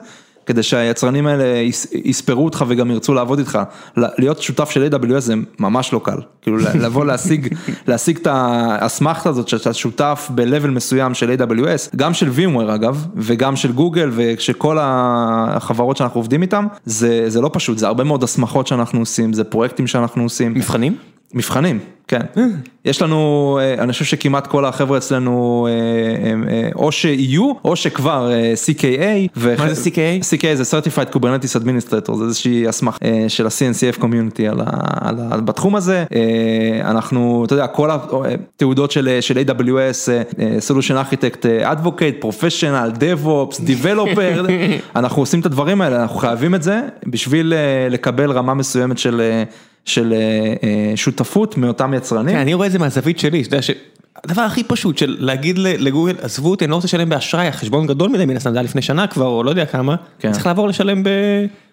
כדי שהיצרנים האלה יס- יספרו אותך וגם ירצו לעבוד איתך, להיות שותף של AWS זה ממש לא קל, כאילו לבוא להשיג, להשיג את האסמכתה הזאת שאתה שותף ב-level מסוים של AWS, גם של VMware אגב, וגם של גוגל ושל כל החברות שאנחנו עובדים איתם, זה, זה לא פשוט, זה הרבה מאוד הסמכות שאנחנו עושים, זה פרויקטים שאנחנו עושים, מבחנים? מבחנים, כן, יש לנו, אה, אני חושב שכמעט כל החבר'ה אצלנו אה, אה, או שיהיו או שכבר CKA. מה זה CKA? CKA זה Certified Kubernetes Administrator, זה איזושהי הסמכה של ה-CNCF Community בתחום הזה. אנחנו, אתה יודע, כל התעודות של, של AWS, Solution Architect, Advocate, Professional, DevOps, Developer, אנחנו עושים את הדברים האלה, אנחנו חייבים את זה בשביל לקבל רמה מסוימת של... של שותפות מאותם יצרנים. כן, אני רואה את זה מהזווית שלי, שאתה יודע שהדבר הכי פשוט של להגיד לגוגל, עזבו אותי, אני לא רוצה לשלם באשראי, החשבון גדול מדי, מן הסתם זה היה לפני שנה כבר, או לא יודע כמה, כן. צריך לעבור לשלם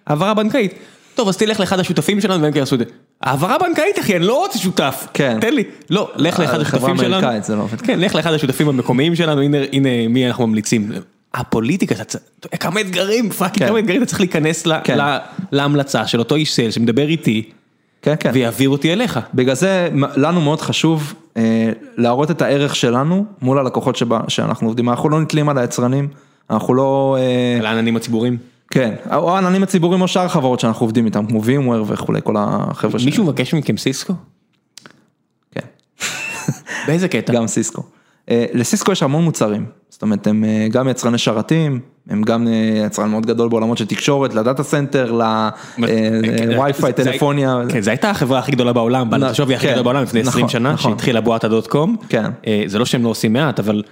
בהעברה בנקאית. טוב, אז תלך לאחד השותפים שלנו והם כן יעשו את זה. העברה בנקאית אחי, אני לא רוצה שותף. כן. תן לי. לא, לך לאחד אה, חברה השותפים שלנו. אמריקאית, זה לא עובד. כן, לך לאחד השותפים המקומיים שלנו, הנה, הנה מי אנחנו ממליצים. הפוליטיקה, אתה אתה כמה אתגרים, fucking כן. כמה אתגרים, אתה צריך להיכנס כן. להמלצה של אותו איש sales שמדבר איתי, כן, כן. ויעביר אותי אליך. בגלל זה לנו מאוד חשוב אה, להראות את הערך שלנו מול הלקוחות שבה, שאנחנו עובדים, אנחנו לא נתלים על היצרנים, אנחנו לא, אה, על העננים הציבוריים. כן, או העננים הציבוריים או שאר החברות שאנחנו עובדים איתם, כמו VMware וכולי, כל החבר'ה מישהו מבקש מכם סיסקו? כן, באיזה קטע? גם סיסקו. אה, לסיסקו יש המון מוצרים, זאת אומרת הם אה, גם יצרני שרתים, הם גם אה, יצרן מאוד גדול בעולמות של תקשורת, ל-data center, ל-Wi-Fi, זה- טלפוניה. כן, זו הייתה החברה הכי גדולה בעולם, בעלת נ- השווי הכי כן, גדול בעולם לפני 20 נכון, שנה, נכון. שהתחילה בועת הדוט קום. כן. זה לא שהם לא עושים מעט, אבל...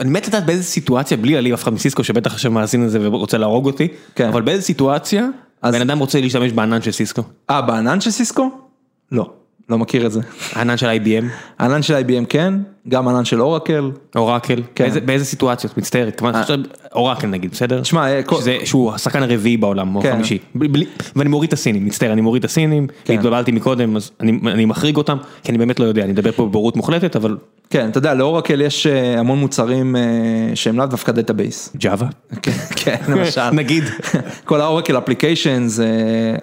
אני מת לדעת באיזה סיטואציה, בלי להעליב אף אחד מסיסקו שבטח עכשיו מאזין לזה ורוצה להרוג אותי, כן. אבל באיזה סיטואציה בן אדם רוצה להשתמש בענן של סיסקו? אה, בענן של סיסקו? לא, לא מכיר את זה. הענן של IBM, הענן של IBM כן, גם ענן של אורקל. אורקל, כן. באיזה- באיזה סיטואציות? מצטערת, כמובן, עכשיו אורקל נגיד, בסדר? תשמע, אה, כל- שזה- שהוא השחקן הרביעי בעולם, או כן. החמישי, בלי- ואני מוריד את הסינים, מצטער, אני מוריד את הסינים, כן. התבלבלתי מקודם, אז אני אני מחריג אותם, כי אני באמת לא יודע, אני מדבר פה בבורות מוחלטת, אבל כן, אתה יודע, לאורקל יש אה, המון מוצרים אה, שהם לאו דווקא database. Java, כן, כן, למשל. נגיד. כל האורקל אפליקיישנס,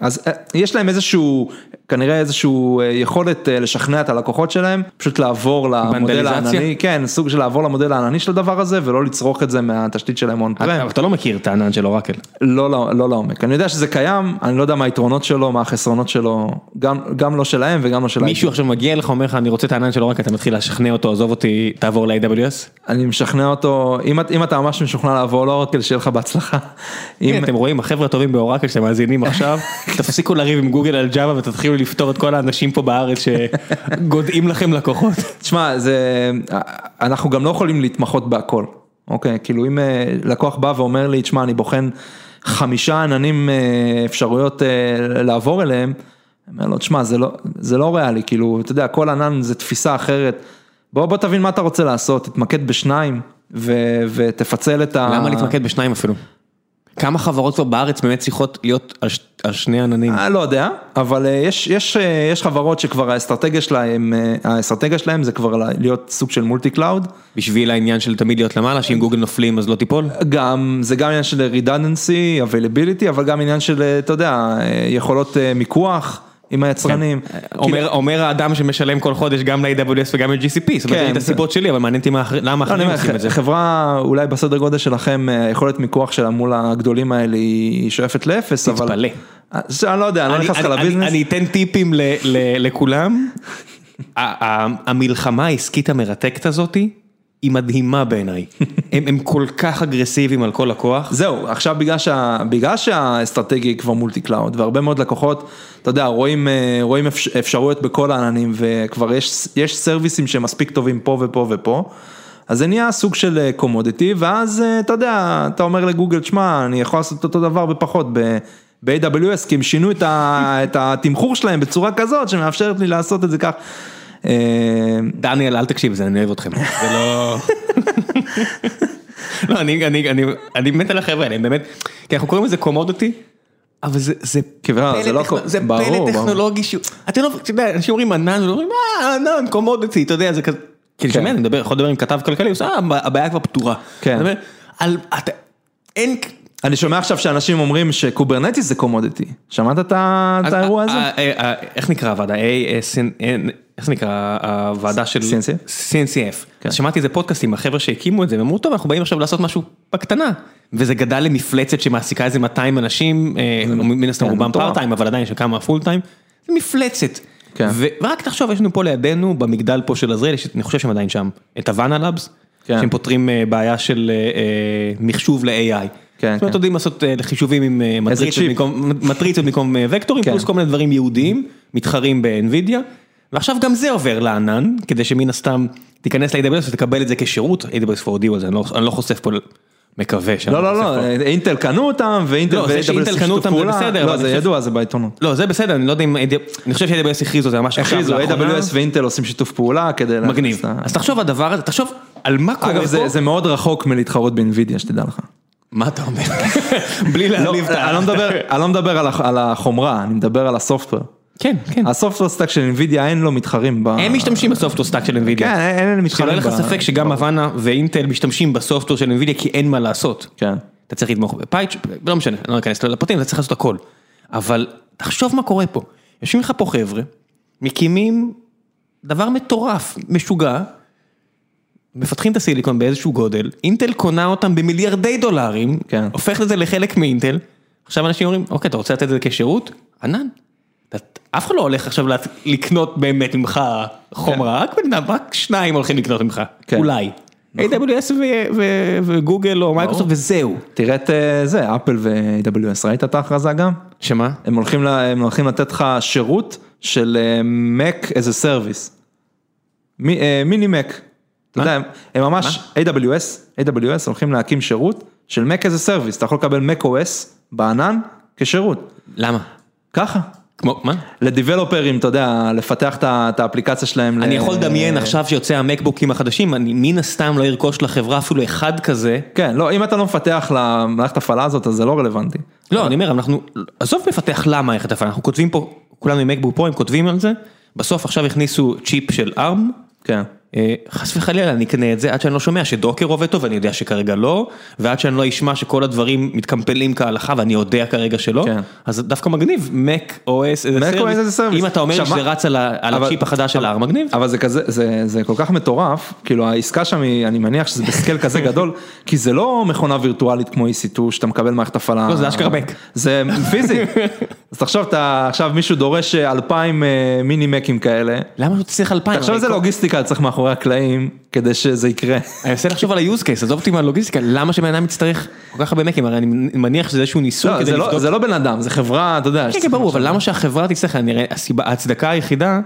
אז אה, יש להם איזשהו, כנראה איזשהו אה, יכולת אה, לשכנע את הלקוחות שלהם, פשוט לעבור למודל? הענני, כן, סוג של לעבור למודל הענני של הדבר הזה, ולא לצרוך את זה מהתשתית שלהם און פרם. אבל אתה לא מכיר את הענן של אורקל. לא, לא, לא לעומק. אני יודע שזה קיים, אני לא יודע מה היתרונות שלו, מה החסרונות שלו, גם, גם לא שלהם וגם לא שלהם. מישהו עכשיו מגיע אליך, אומר לך, אני רוצה את הענן של אורקל, אתה מתחיל לשכנע אותו, עזוב אותי, תעבור ל-AWS? אני משכנע אותו, אם, את- אם אתה ממש משוכנע לעבור לאורקל, שיהיה לך בהצלחה. אם, אתם רואים, החבר'ה הטובים באורקל שאתם מאזינים עכשיו, תפסיקו לריב עם גוגל על ג'אווה ותתחילו לפתור את כל האנשים פה בארץ שגודעים לכם לקוחות. תשמע, זה, אנחנו גם לא יכולים להתמחות בהכל, אוקיי? כאילו אם אה, לקוח בא ואומר לי, תשמע, אני בוחן חמישה עננים אה, אפשרויות אה, לעבור אליהם, אני אומר לו, תשמע, זה לא, זה לא ריאלי, כאילו, אתה יודע, כל ענן זה תפיסה אחרת. בוא, בוא תבין מה אתה רוצה לעשות, תתמקד בשניים ותפצל את ה... למה להתמקד בשניים אפילו? כמה חברות כבר בארץ באמת צריכות להיות על ש- על שני עננים? אה, לא יודע, אבל אה, יש, יש, אה, יש חברות שכבר האסטרטגיה שלהם, האסטרטגיה שלהם זה כבר להיות סוג של multi cloud. בשביל העניין של תמיד להיות למעלה, שאם גוגל נופלים אז לא תיפול? גם, זה גם עניין של redundancy, availability, אבל גם עניין של, אתה יודע, יכולות מיקוח עם היצרנים. אומר אומר האדם שמשלם כל חודש גם ל-AWS וגם ל-GCP, זאת אומרת, כן, אין את זה- הסיבות שלי, אבל מעניין אותי למה לא, אחרים עושים את זה. חברה אולי בסדר גודל שלכם, אה, היכולת מיקוח שלה מול הגדולים האלה היא שואפת לאפס, אבל... תתפלא. אז אני לא יודע, אני לא נכנס לך לביזנס. אני אתן טיפים לכולם. המלחמה העסקית המרתקת הזאתי, היא מדהימה בעיניי. הם הם כל כך אגרסיביים על כל לקוח. זהו, עכשיו בגלל, שה, בגלל שהאסטרטגיה היא כבר multi cloud והרבה מאוד לקוחות, אתה יודע, רואים, אה, רואים אפש, אפשרויות בכל העננים וכבר יש, יש סרוויסים שהם מספיק טובים פה ופה ופה, אז זה נהיה סוג של קומודיטי ואז אה, אתה יודע, אתה אומר לגוגל, שמע, אני יכול לעשות אותו דבר בפחות. ב-AWS, כי הם שינו את, ה, את התמחור שלהם בצורה כזאת שמאפשרת לי לעשות את זה כך. אה, דניאל, אל תקשיב לזה, אני אוהב אתכם. זה לא... לא, אני, אני, אני, אני מת על החבר'ה האלה, הם באמת, כי אנחנו קוראים לזה commodity, אבל זה, זה כבר, פלא זה לא קו- זה ברור, פלא ברור. טכנולוגי שהוא, אתה לא, אתה יודע, אנשים אומרים ענן, ואומרים, אה, ענן, commodity, אתה יודע, זה כזה, אני כן. שומע, אני מדבר, יכול לדבר עם כתב כלכלי, הוא אה, הבעיה כבר פתורה. כן. על, אתה, אין, אני שומע עכשיו שאנשים אומרים ש-Kubernetes זה commodity, שמעת את האירוע הזה? אה, אה, אה, איך נקרא הוועדה? איך זה נקרא הוועדה של... CNCF? CNCF. כן. אז שמעתי איזה פודקאסט עם החבר'ה שהקימו את זה, והם אמרו, טוב, אנחנו באים עכשיו לעשות משהו בקטנה. וזה גדל למפלצת שמעסיקה איזה 200 אנשים, אה, מן הסתם כן, רובם מטורף. פארט טיים, אבל עדיין יש כמה פול טיים. זה מפלצת. כן. ורק תחשוב, יש לנו פה לידינו, במגדל פה של עזריאל, אני חושב שהם עדיין שם, את הוואנה לאבס, כן. שהם פותרים אה, בעיה של אה, מחשוב ל-AI. כן, זאת אומרת, כן. יודעים לעשות חישובים עם מטריצות? במקום- וקטורים, כן. פלוס כל מיני דברים ייעודיים, מתחרים ב-NVIDIA, ועכשיו גם זה עובר לענן, כדי שמן הסתם תיכנס ל-AWS ותקבל את זה כשירות, AWS for דיו על זה, אני לא- אני לא חושף פה, מקווה שאני לא, לא, לא, פה. אינטל קנו אותם, ואינטל לא, שאינטל קנו אותם זה. בסדר, לא, זה חושב- ידוע, זה בעיתונות. לא, זה בסדר, אני לא יודע אם, אני חושב ש-AWS הכריזו את זה ממש עכשיו, הכריזו. AWS ואינטל עושים שיתוף פעולה כדי... מגניב. אז תחשוב הדבר הזה, תחשוב על מה קורה אגב, פה. זה- זה מאוד רחוק מלהתחרות באינווידיה, שתדע לך. מה אתה אומר? בלי לא, להעליב את ה... אני לא מדבר- לא על החומרה, אני מדבר על הסופטוור. כן, כן. ה-software stack של NVIDIA אין לו מתחרים ב... הם משתמשים ב-software stack של NVIDIA. כן, אין אין מתחרים. שלא יהיה לך ב- ספק שגם הבאנה ואינטל משתמשים ב-software של NVIDIA כי אין מה לעשות. כן. אתה צריך לתמוך ב-PyTorch, לא משנה, אני לא אכנס לפרטים, אתה צריך לעשות הכל. אבל תחשוב מה קורה פה. יושבים לך פה חבר'ה, מקימים דבר מטורף, משוגע, מפתחים את הסיליקון באיזשהו גודל, אינטל קונה אותם במיליארדי דולרים, כן. הופכת את זה לחלק מאינטל, עכשיו אנשים אומרים, אוקיי, אתה רוצה לתת את זה כשירות? ענן. אף אחד לא הולך עכשיו לקנות באמת ממך חומרה, רק בן אדם, רק שניים הולכים לקנות ממך, כן. אולי. AWS ו- ו- וגוגל או מייקרוסופט וזהו. תראה את אה, זה, אפל ו-AWS, ראית את ההכרזה גם? שמה? הם הולכים, לתת לך שירות של אה, Mac as a service. אה, מיני Mac. אתה? יודע, הם ממש, AWS, AWS הולכים להקים שירות של Mac as a service, אתה יכול לקבל Mac OS בענן כשירות. למה? ככה. כמו, מה? לדיבלופרים, אתה יודע, לפתח את האפליקציה שלהם. אני יכול לדמיין עכשיו שיוצא המקבוקים החדשים, אני מן הסתם לא ארכוש לחברה אפילו אחד כזה. כן, לא, אם אתה לא מפתח למערכת הפעלה הזאת, אז זה לא רלוונטי. לא, אני אומר, אנחנו, עזוב לפתח לה מערכת הפעלה, אנחנו כותבים פה, כולנו עם מקבוק פרו, הם כותבים על זה, בסוף עכשיו הכניסו צ'יפ של ARM, כן. אה, חס וחלילה אני אקנה את זה עד שאני לא שומע שדוקר עובד טוב, אני יודע שכרגע לא, ועד שאני לא אשמע שכל הדברים מתקמפלים כהלכה ואני יודע כרגע שלא, כן. אז דווקא מגניב, Mac OS service, service. אם אתה אומר שזה רץ על הצ'יפ החדש של ARM, מגניב. אבל זה כזה, זה, כל כך מטורף, כאילו העסקה שם היא, אני מניח שזה בסקייל כזה גדול, כי זה לא מכונה וירטואלית כמו EC2 שאתה מקבל מערכת הפעלה. לא, זה אשכרה Mac. זה פיזי. אז תחשוב, אתה, עכשיו מישהו דורש אה, אלפיים אה, מיני מקים כאלה. למה אתה צריך אלפיים? תחשוב הרי איזה לוגיסטיקה צריך מאחורי הקלעים כדי שזה יקרה. אני מנסה לחשוב על ה-use case, עזוב אותי מהלוגיסטיקה, למה שבן אדם יצטרך כל כך הרבה מקים, הרי אני מניח שזה איזשהו ניסוי לא, כדי לא, לבדוק. זה לא בן אדם, זה חברה, אתה יודע. כן, כן, ברור, אבל למה שהחברה תצטרך, ההצדקה היחידה,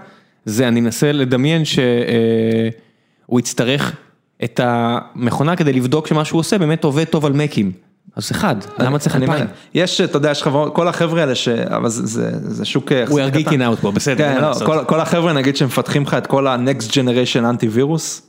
זה אני מנסה לדמיין שהוא יצטרך את המכונה כדי לבדוק שמה שהוא עושה באמת עובד טוב על מקים. אז אחד, למה צריך אלפיים? יש, אתה יודע, יש חברות, כל החבר'ה האלה ש... אבל זה, זה, זה שוק We יחסית are geeking out פה, בסדר, כן, לא. כל, כל החבר'ה נגיד שמפתחים לך את כל ה-next generation אנטי וירוס,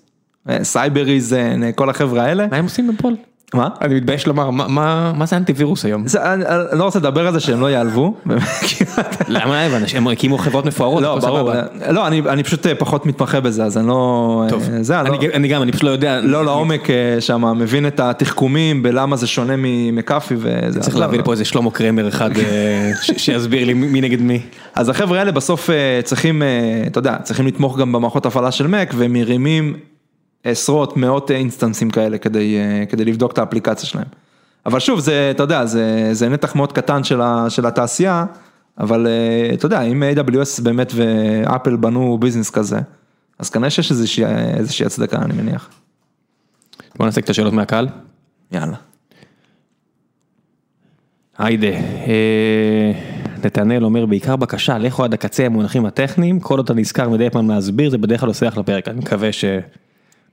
Cybereason, כל החבר'ה האלה. מה הם עושים בפועל? מה? אני מתבייש לומר, מה- זה אנטיווירוס היום? זה, אני, לא רוצה לדבר על זה שהם לא ייעלבו. למה הם הקימו חברות מפוארות? לא, הכל ברור, סבבה. לא, אני, פשוט אה, פחות מתמחה בזה, אז אני לא... טוב, אה, זה, אני אני לא- אני גם, אני פשוט לא יודע. לא לעומק אה, שם, מבין את התחכומים בלמה זה שונה מ-McAfee וזה. צריך לא, להביא לא. לפה איזה שלמה קרמר אחד שיסביר לי מי נגד מי. אז החבר'ה האלה בסוף צריכים, אתה יודע, צריכים לתמוך גם במערכות הפעלה של Mac, והם מרימים עשרות, מאות אינסטנסים כאלה כדי, אה, כדי לבדוק את האפליקציה שלהם. אבל שוב, זה, אתה יודע, זה, זה נתח מאוד קטן של, ה, של התעשייה, אבל אה, אתה יודע, אם AWS באמת ואפל בנו ביזנס כזה, אז כנראה שיש איזושהי, איזושהי הצדקה, אני מניח. בוא נעשה קצת שאלות מהקהל. יאללה. היידה, אה, נתנאל אומר בעיקר בקשה, לכו עד הקצה המונחים הטכניים, כל עוד אתה נזכר מדי פעם להסביר, זה בדרך כלל עושה אחלה פרק, אני מקווה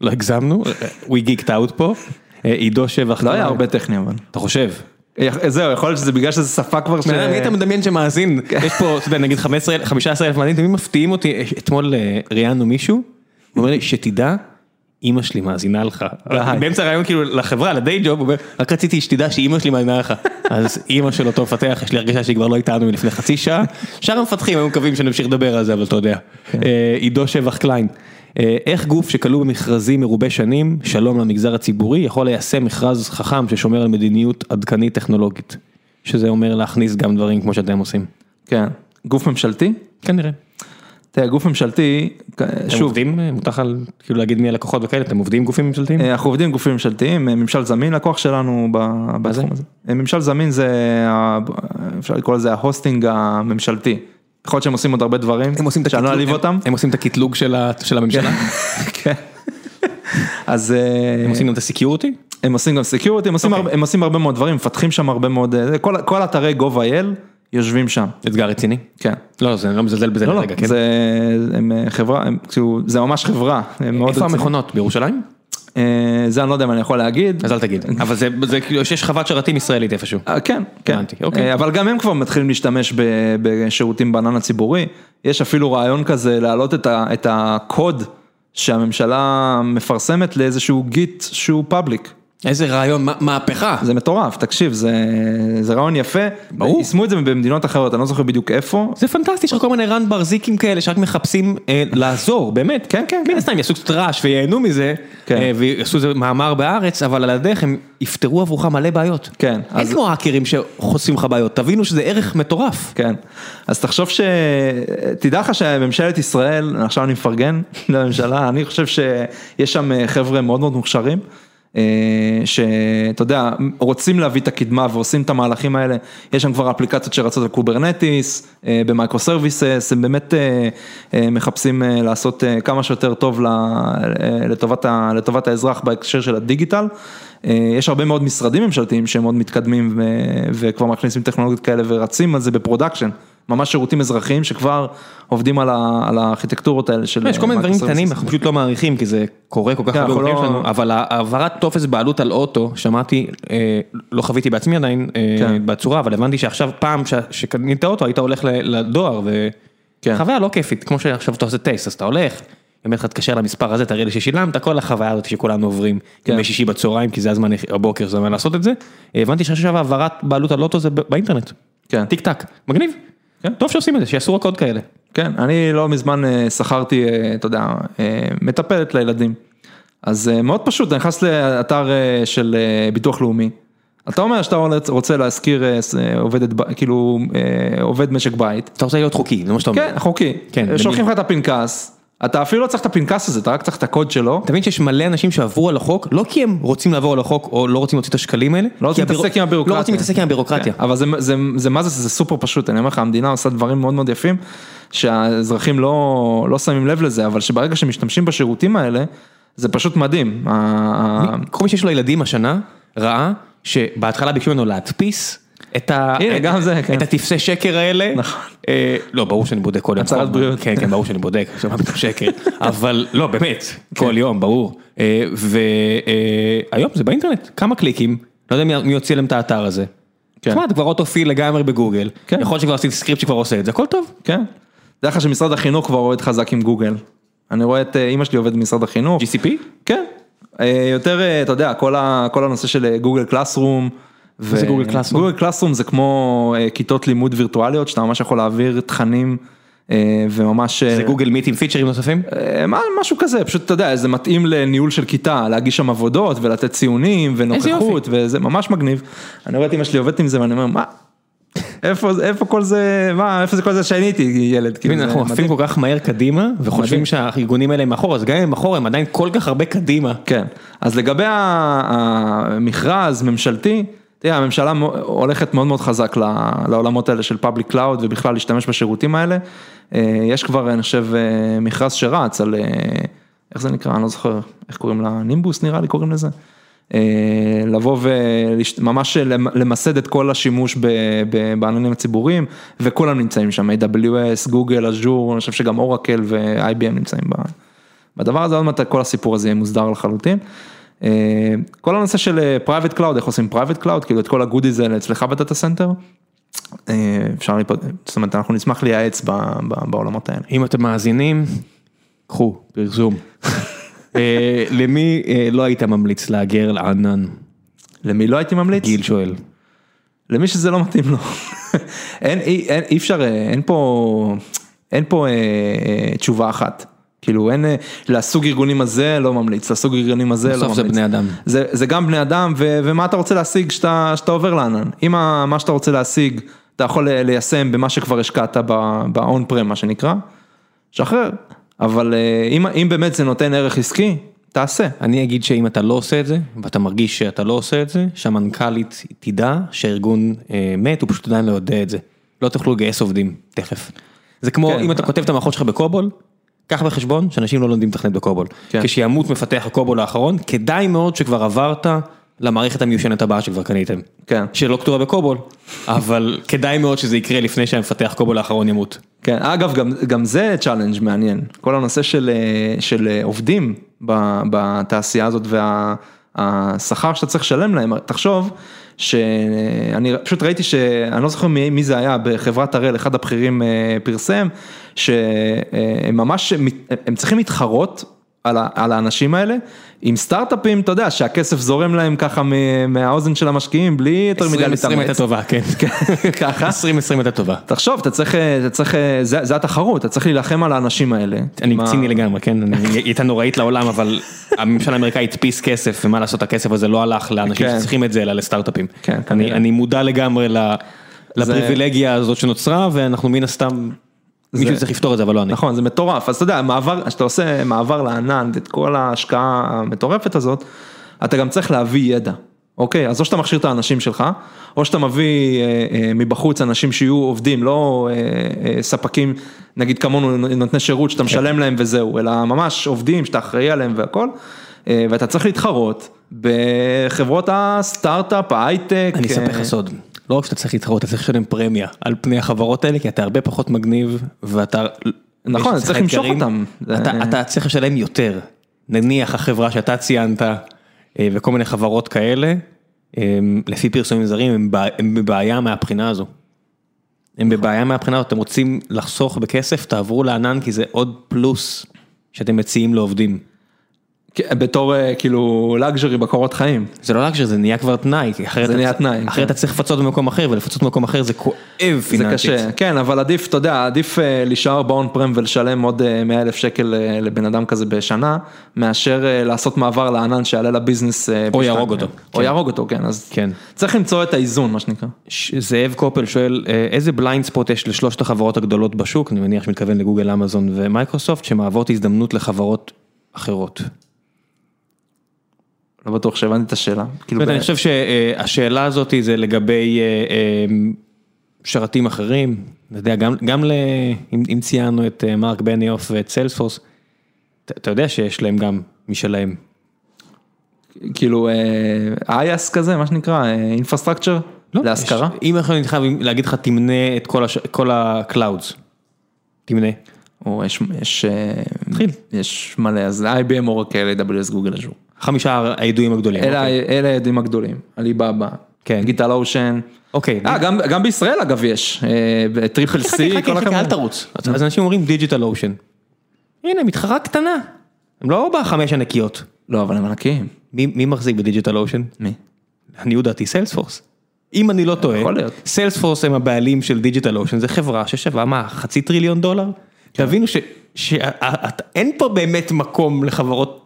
שלא הגזמנו, we geeked out פה, אה, עידו שבח, לא היה הרבה טכני אבל. אתה חושב? זהו, יכול להיות שזה בגלל שזה שפה כבר ש... מי אתה מדמיין שמאזין, יש פה, אתה יודע, נגיד 15 15 אלף מאזינים, תמיד מפתיעים אותי, אתמול אה, ראיינו מישהו, הוא אומר לי, שתדע, אימא שלי מאזינה לך. באמצע הרעיון כאילו לחברה, לדיי ג'וב, הוא אומר, רק רציתי שתדע שאימא שלי מאזינה לך, אז אימא של אותו מפתח, יש לי הרגשה שהיא כבר לא איתנו מלפני חצי שעה, שאר המפתחים היו מקווים שנמשיך לדבר על זה, אבל אתה יודע, אה, עידו שבח קליין. אה, איך גוף שכלוא במכרזים מרובי שנים, שלום למגזר הציבורי, יכול ליישם מכרז חכם ששומר על מדיניות עדכנית טכנולוגית? שזה אומר להכניס גם דברים כמו שאתם עושים. כן. גוף ממשלתי? כנראה. תראה, גוף ממשלתי, אתם שוב, עובדים, אה, מותר לך כאילו להגיד מי הלקוחות וכאלה, אתם עובדים עם גופים ממשלתיים? אה, אנחנו עובדים עם גופים ממשלתיים, ממשל זמין לקוח שלנו בתחום זה? הזה. ממשל זמין זה, אפשר לקרוא לזה ה-hosting הממשלתי יכול להיות שהם עושים עוד הרבה דברים, הם עושים את שאני לא אעליב אותם. הם עושים את הקטלוג של של הממשלה, כן. אז אה, הם עושים גם את ה-security, הם עושים גם security, הם עושים. הרבה- הם עושים הרבה מאוד דברים, מפתחים שם הרבה מאוד, אה, כל- כל אתרי gov.il יושבים שם, אתגר רציני. כן. לא, זה לא מזלזל בזה לא, לא, לרגע, כן. זה הם, אה, חברה, הם, כאילו, זה ממש חברה, הם מאוד איפה רציניים. המכונות? בירושלים? אה, זה אני לא יודע אם אני יכול להגיד. אז אל תגיד. אבל זה, כאילו, יש חוות שרתים ישראלית איפשהו. אה, כן, כן, אוקיי. אה, אבל גם הם כבר מתחילים להשתמש בשירותים בענן הציבורי, יש אפילו רעיון כזה להעלות את הקוד שהממשלה מפרסמת לאיזשהו גיט שהוא פאבליק. איזה רעיון, מה- מהפכה. זה מטורף, תקשיב, זה, זה רעיון יפה, ברור. יישמו את זה במדינות אחרות, אני לא זוכר בדיוק איפה, זה פנטסטי, יש לך כל מיני רן ברזיקים כאלה שרק מחפשים אה, לעזור, באמת. כן, כן, מן כן. הסתם יעשו קצת רעש וייהנו מזה, כן. אה, ויעשו איזה מאמר בהארץ, אבל על הדרך הם יפתרו עבורך מלא בעיות. כן, אין אז- כמו האקרים שחוסים לך בעיות, תבינו שזה ערך מטורף. כן, אז תחשוב ש... תדע לך שממשלת ישראל, עכשיו אני מפרגן לממשלה, אני חושב שיש שם אה, חבר'ה מאוד מאוד מוכשרים, שאתה יודע, רוצים להביא את הקדמה ועושים את המהלכים האלה, יש שם כבר אפליקציות שרצות על Kubernetes, אה, ב-microservices, הם באמת אה, אה, מחפשים אה, לעשות אה, כמה שיותר טוב אה, לטובת, ה- לטובת האזרח בהקשר של הדיגיטל. אה, יש הרבה מאוד משרדים ממשלתיים שהם מאוד מתקדמים ו- וכבר מכניסים טכנולוגיות כאלה ורצים על זה ב-production, ממש שירותים אזרחיים שכבר עובדים על ה- על הארכיטקטורות האלה של... לא, יש כל מיני דברים microservices. קטנים, אנחנו פשוט לא מעריכים כי זה קורה כל כך כן, הרבה לא- שלנו, אבל העברת טופס בעלות על אוטו, שמעתי, אה, לא חוויתי בעצמי עדיין אה, כן. בצורה, אבל הבנתי שעכשיו פעם ש- שקנית אוטו היית הולך לדואר, כן. וחוויה לא כיפית, כמו שעכשיו אתה עושה טייסט, אז אתה הולך, אומרת לך תתקשר למספר הזה, תראה לי ששילמת, כל החוויה הזאת שכולנו עוברים, כן. ימי שישי בצהריים, כי זה הזמן, הבוקר זה הזמן לעשות את זה, אה, הבנתי שעכשיו העברת בעלות על אוטו זה באינטרנט, כן. טיק טק, מגניב, כן. טוב שעושים את זה, שיעשו רק עוד כאלה. כן, אני לא מזמן אה, שכרתי, אה, אתה יודע, אה, מטפלת לילדים. אז מאוד פשוט, אתה נכנס לאתר של ביטוח לאומי, אתה אומר שאתה רוצה להשכיר עובדת, כאילו עובד משק בית, אתה רוצה להיות חוקי, זה מה שאתה אומר. כן, חוקי, כן, שולחים? לך את הפנקס, אתה אפילו לא צריך את הפנקס הזה, אתה רק צריך את הקוד שלו, אתה מבין שיש מלא אנשים שעברו על החוק, לא כי הם רוצים לעבור על החוק או לא רוצים להוציא את השקלים האלה, לא רוצים להתעסק עם הבירוקרטיה. לא רוצים להתעסק עם הבירוקרטיה. כן, אבל זה, זה, זה מה זה, זה סופר פשוט, אני אומר לך, המדינה עושה דברים מאוד מאוד יפים, שהאזרחים לא, לא שמים לב לזה, אבל שברגע שמשתמשים בשירותים האלה, זה פשוט מדהים. כל מי שיש לו ילדים השנה, ראה שבהתחלה ביקשו ממנו להדפיס את ה- הנה, גם זה, כן. את הטפסי שקר האלה. נכון. אה, לא, ברור שאני בודק כל יום. הצהרת בריאות. כן, כן, ברור שאני בודק, שקר. אבל לא, באמת. כל יום, ברור. והיום זה באינטרנט, כמה קליקים, לא יודע מי- יוציא להם את האתר הזה. כן. תשמע, אתה כבר autofill לגמרי בגוגל, כן. יכול להיות שכבר עשיתי סקריפט שכבר עושה את זה, הכל טוב. כן. דע לך שמשרד החינוך כבר עובד חזק עם גוגל. אני רואה את אה, אימא שלי עובדת במשרד החינוך. GCP? כן. אה, יותר, אה, אתה יודע, כל הנושא של אה, גוגל קלאסרום. זה גוגל קלאסרום? גוגל קלאסרום זה כמו אה, כיתות לימוד וירטואליות, שאתה ממש יכול להעביר תכנים אה, וממש... אה, זה גוגל מיט עם פיצ'רים נוספים? מה- משהו כזה, פשוט אתה יודע, זה מתאים לניהול של כיתה, להגיש שם עבודות ולתת ציונים ונוכחות, וזה ממש מגניב. אני רואה את אמא שלי עובדת עם זה ואני אומר, מה? איפה, איפה כל זה, מה, איפה זה כל זה שאני הייתי ילד, כאילו, אנחנו עפים. כל כך מהר קדימה, וחושבים. שהארגונים האלה הם מאחור, אז גם אם הם מאחור, הם עדיין כל כך הרבה קדימה. כן, אז לגבי המכרז ממשלתי, תראה, הממשלה הולכת מאוד מאוד חזק לעולמות האלה של public cloud ובכלל להשתמש בשירותים האלה. אה, יש כבר, אני חושב, אה, מכרז שרץ על, אה, איך זה נקרא, אני לא זוכר, איך קוראים לה, נימבוס נראה לי קוראים לזה. לבוא וממש למסד את כל השימוש בעננים הציבוריים וכולם נמצאים שם, AWS, גוגל, אג'ור, אני חושב שגם אורקל ו-IBM נמצאים. בדבר הזה עוד מעט כל הסיפור הזה יהיה מוסדר לחלוטין. אה, כל הנושא של private cloud, איך עושים private cloud, כאילו את כל ה goodies האלה אצלך ב data center. אה, אפשר, להיפ- זאת אומרת אנחנו נשמח לייעץ בעולמות האלה. אם אתם מאזינים, קחו, פרסום. אה, למי אה, לא היית ממליץ להגר לענן? למי לא הייתי ממליץ? גיל שואל. למי שזה לא מתאים לו. אין, אי, אין, אי אפשר, אה, אין פה, אין פה אה, אה, תשובה אחת. כאילו אין, אה, לסוג ארגונים הזה לא ממליץ, לסוג ארגונים הזה לא ממליץ. בסוף זה בני אדם. זה, זה גם בני אדם ו, ומה אתה רוצה להשיג שאתה, שאתה עובר לענן. אם מה שאתה רוצה להשיג, אתה יכול ל- ליישם במה שכבר השקעת ב-on prem מה שנקרא, שחרר. אבל אה, אם, אם באמת זה נותן ערך עסקי, תעשה. אני אגיד שאם אתה לא עושה את זה, ואתה מרגיש שאתה לא עושה את זה, שהמנכ"לית תדע שהארגון אה, מת, הוא פשוט עדיין לא יודע את זה. לא תוכלו לגייס עובדים, תכף. זה כמו כן. אם אתה כותב את המערכות שלך בקובול, קח בחשבון שאנשים לא לומדים לתכנת בקובול. כן. כשימות מפתח הקובול האחרון, כדאי מאוד שכבר עברת למערכת המיושנת הבאה שכבר קניתם. כן. שלא כתובה בקובול, אבל כדאי מאוד שזה יקרה לפני שהמפתח קובול האחרון ימות. כן, אגב, גם, גם זה challenge מעניין, כל הנושא של, אה, של אה, עובדים בתעשייה הזאת והשכר שאתה צריך לשלם להם, תחשוב שאני פשוט ראיתי שאני לא זוכר מי, מי זה היה בחברת הראל, אחד הבכירים אה, פרסם, שהם ממש, הם צריכים להתחרות על, ה- על האנשים האלה עם סטארט-אפים, אתה יודע, שהכסף זורם להם ככה מהאוזן של המשקיעים, בלי יותר מדי 2020 הייתה להתאמץ. טובה, כן. ככה. 2020 הייתה טובה. תחשוב, אתה צריך, אתה צריך, זה, זה התחרות, אתה צריך להילחם על האנשים האלה. אני מה- ציני לגמרי, כן, אני- היא הייתה נוראית לעולם, אבל הממשל האמריקאי הדפיס כסף, ומה לעשות, הכסף הזה לא הלך לאנשים כן. שצריכים את זה, אלא לסטארט-אפים. כן, אני-. אני מודע לגמרי לפריבילגיה הזאת שנוצרה, ואנחנו מן הסתם, מישהו צריך לפתור את זה, אבל לא אני. נכון, זה מטורף, אז אתה יודע, מעבר, כשאתה עושה מעבר לענן, את כל ההשקעה המטורפת הזאת, אתה גם צריך להביא ידע, אוקיי? אז או שאתה מכשיר את האנשים שלך, או שאתה מביא אה, אה, מבחוץ אנשים שיהיו עובדים, לא אה, אה, ספקים, נגיד כמונו נותני שירות שאתה משלם להם וזהו, אלא ממש עובדים שאתה אחראי עליהם והכל, אה, ואתה צריך להתחרות בחברות הסטארט-אפ, ההייטק. אני אספר אה, לך סוד, לא רק שאתה צריך להתחרות, אתה צריך לשלם פרמיה על פני החברות האלה, כי אתה הרבה פחות מגניב, ואתה... נכון, יש צריך למשוך אותם. אתה- זה- אתה צריך לשלם יותר. נניח החברה שאתה ציינת, אה, וכל מיני חברות כאלה, אה, לפי פרסומים זרים, הם בע- הם בבעיה מהבחינה הזו. הם בבעיה מהבחינה הזאת, אתם רוצים לחסוך בכסף, תעברו לענן, כי זה עוד פלוס שאתם מציעים לעובדים. כן, בתור אה, כאילו לאגז'רי בקורות חיים. זה לא רק שזה נהיה כבר תנאי, אחרת זה נהיה תנאי, אחרת כן. אתה צריך לפצות במקום אחר, ולפצות במקום אחר זה כואב זה פיננסית. קשה, כן, אבל עדיף, אתה יודע, עדיף אה, להישאר באון prem ולשלם עוד 100 אלף שקל אה, לבן אדם כזה בשנה, מאשר אה, לעשות מעבר לענן שיעלה ל business. אה, או. יהרוג אותו. או כן. יהרוג אותו, כן, אז כן. צריך למצוא את האיזון, מה שנקרא. זאב קופל שואל, אה, איזה blind spot יש לשלושת החברות הגדולות בשוק, אני מניח שמתכוון לגוגל, אמזון ומייקרוסופט, שמהוות הזדמנות לחברות אחרות. לא בטוח שהבנתי את השאלה. כאילו, אני חושב שהשאלה הזאת זה לגבי אה, אה, שרתים אחרים, אתה יודע, גם, גם ל... אם, אם ציינו את אה, מרק בניוף ואת סיילספורס, אתה- יודע שיש להם גם משלהם. כאילו, IaaS כזה, מה שנקרא, infrastructure, להשכרה. יש- אם אנחנו חייב להגיד לך, תמנה את כל, הש... כל ה-clouds. תמנה. או יש, יש. יש מלא, אז IBM, אורקל, AWS, גוגל, Azure. חמישה הידועים הגדולים. אלה אוקיי. הידועים הגדולים, עליבאבא, כן. Digital Ocean. אוקיי. אה, גם, גם בישראל אגב יש, אה, Triple חכה, C, חכה, כל חכה, אל. תרוץ. אז אנשים אומרים Digital Ocean. הנה, מתחרה קטנה. הם לא בחמש ענקיות. לא, אבל הם ענקיים. מי מי מחזיק ב Digital Ocean? מי? לעניות דעתי סיילספורס. אם אני לא טועה. סיילספורס הם הבעלים של Digital Ocean, זה חברה ששווה מה, חצי טריליון דולר? כן. תבינו שאין פה באמת מקום לחברות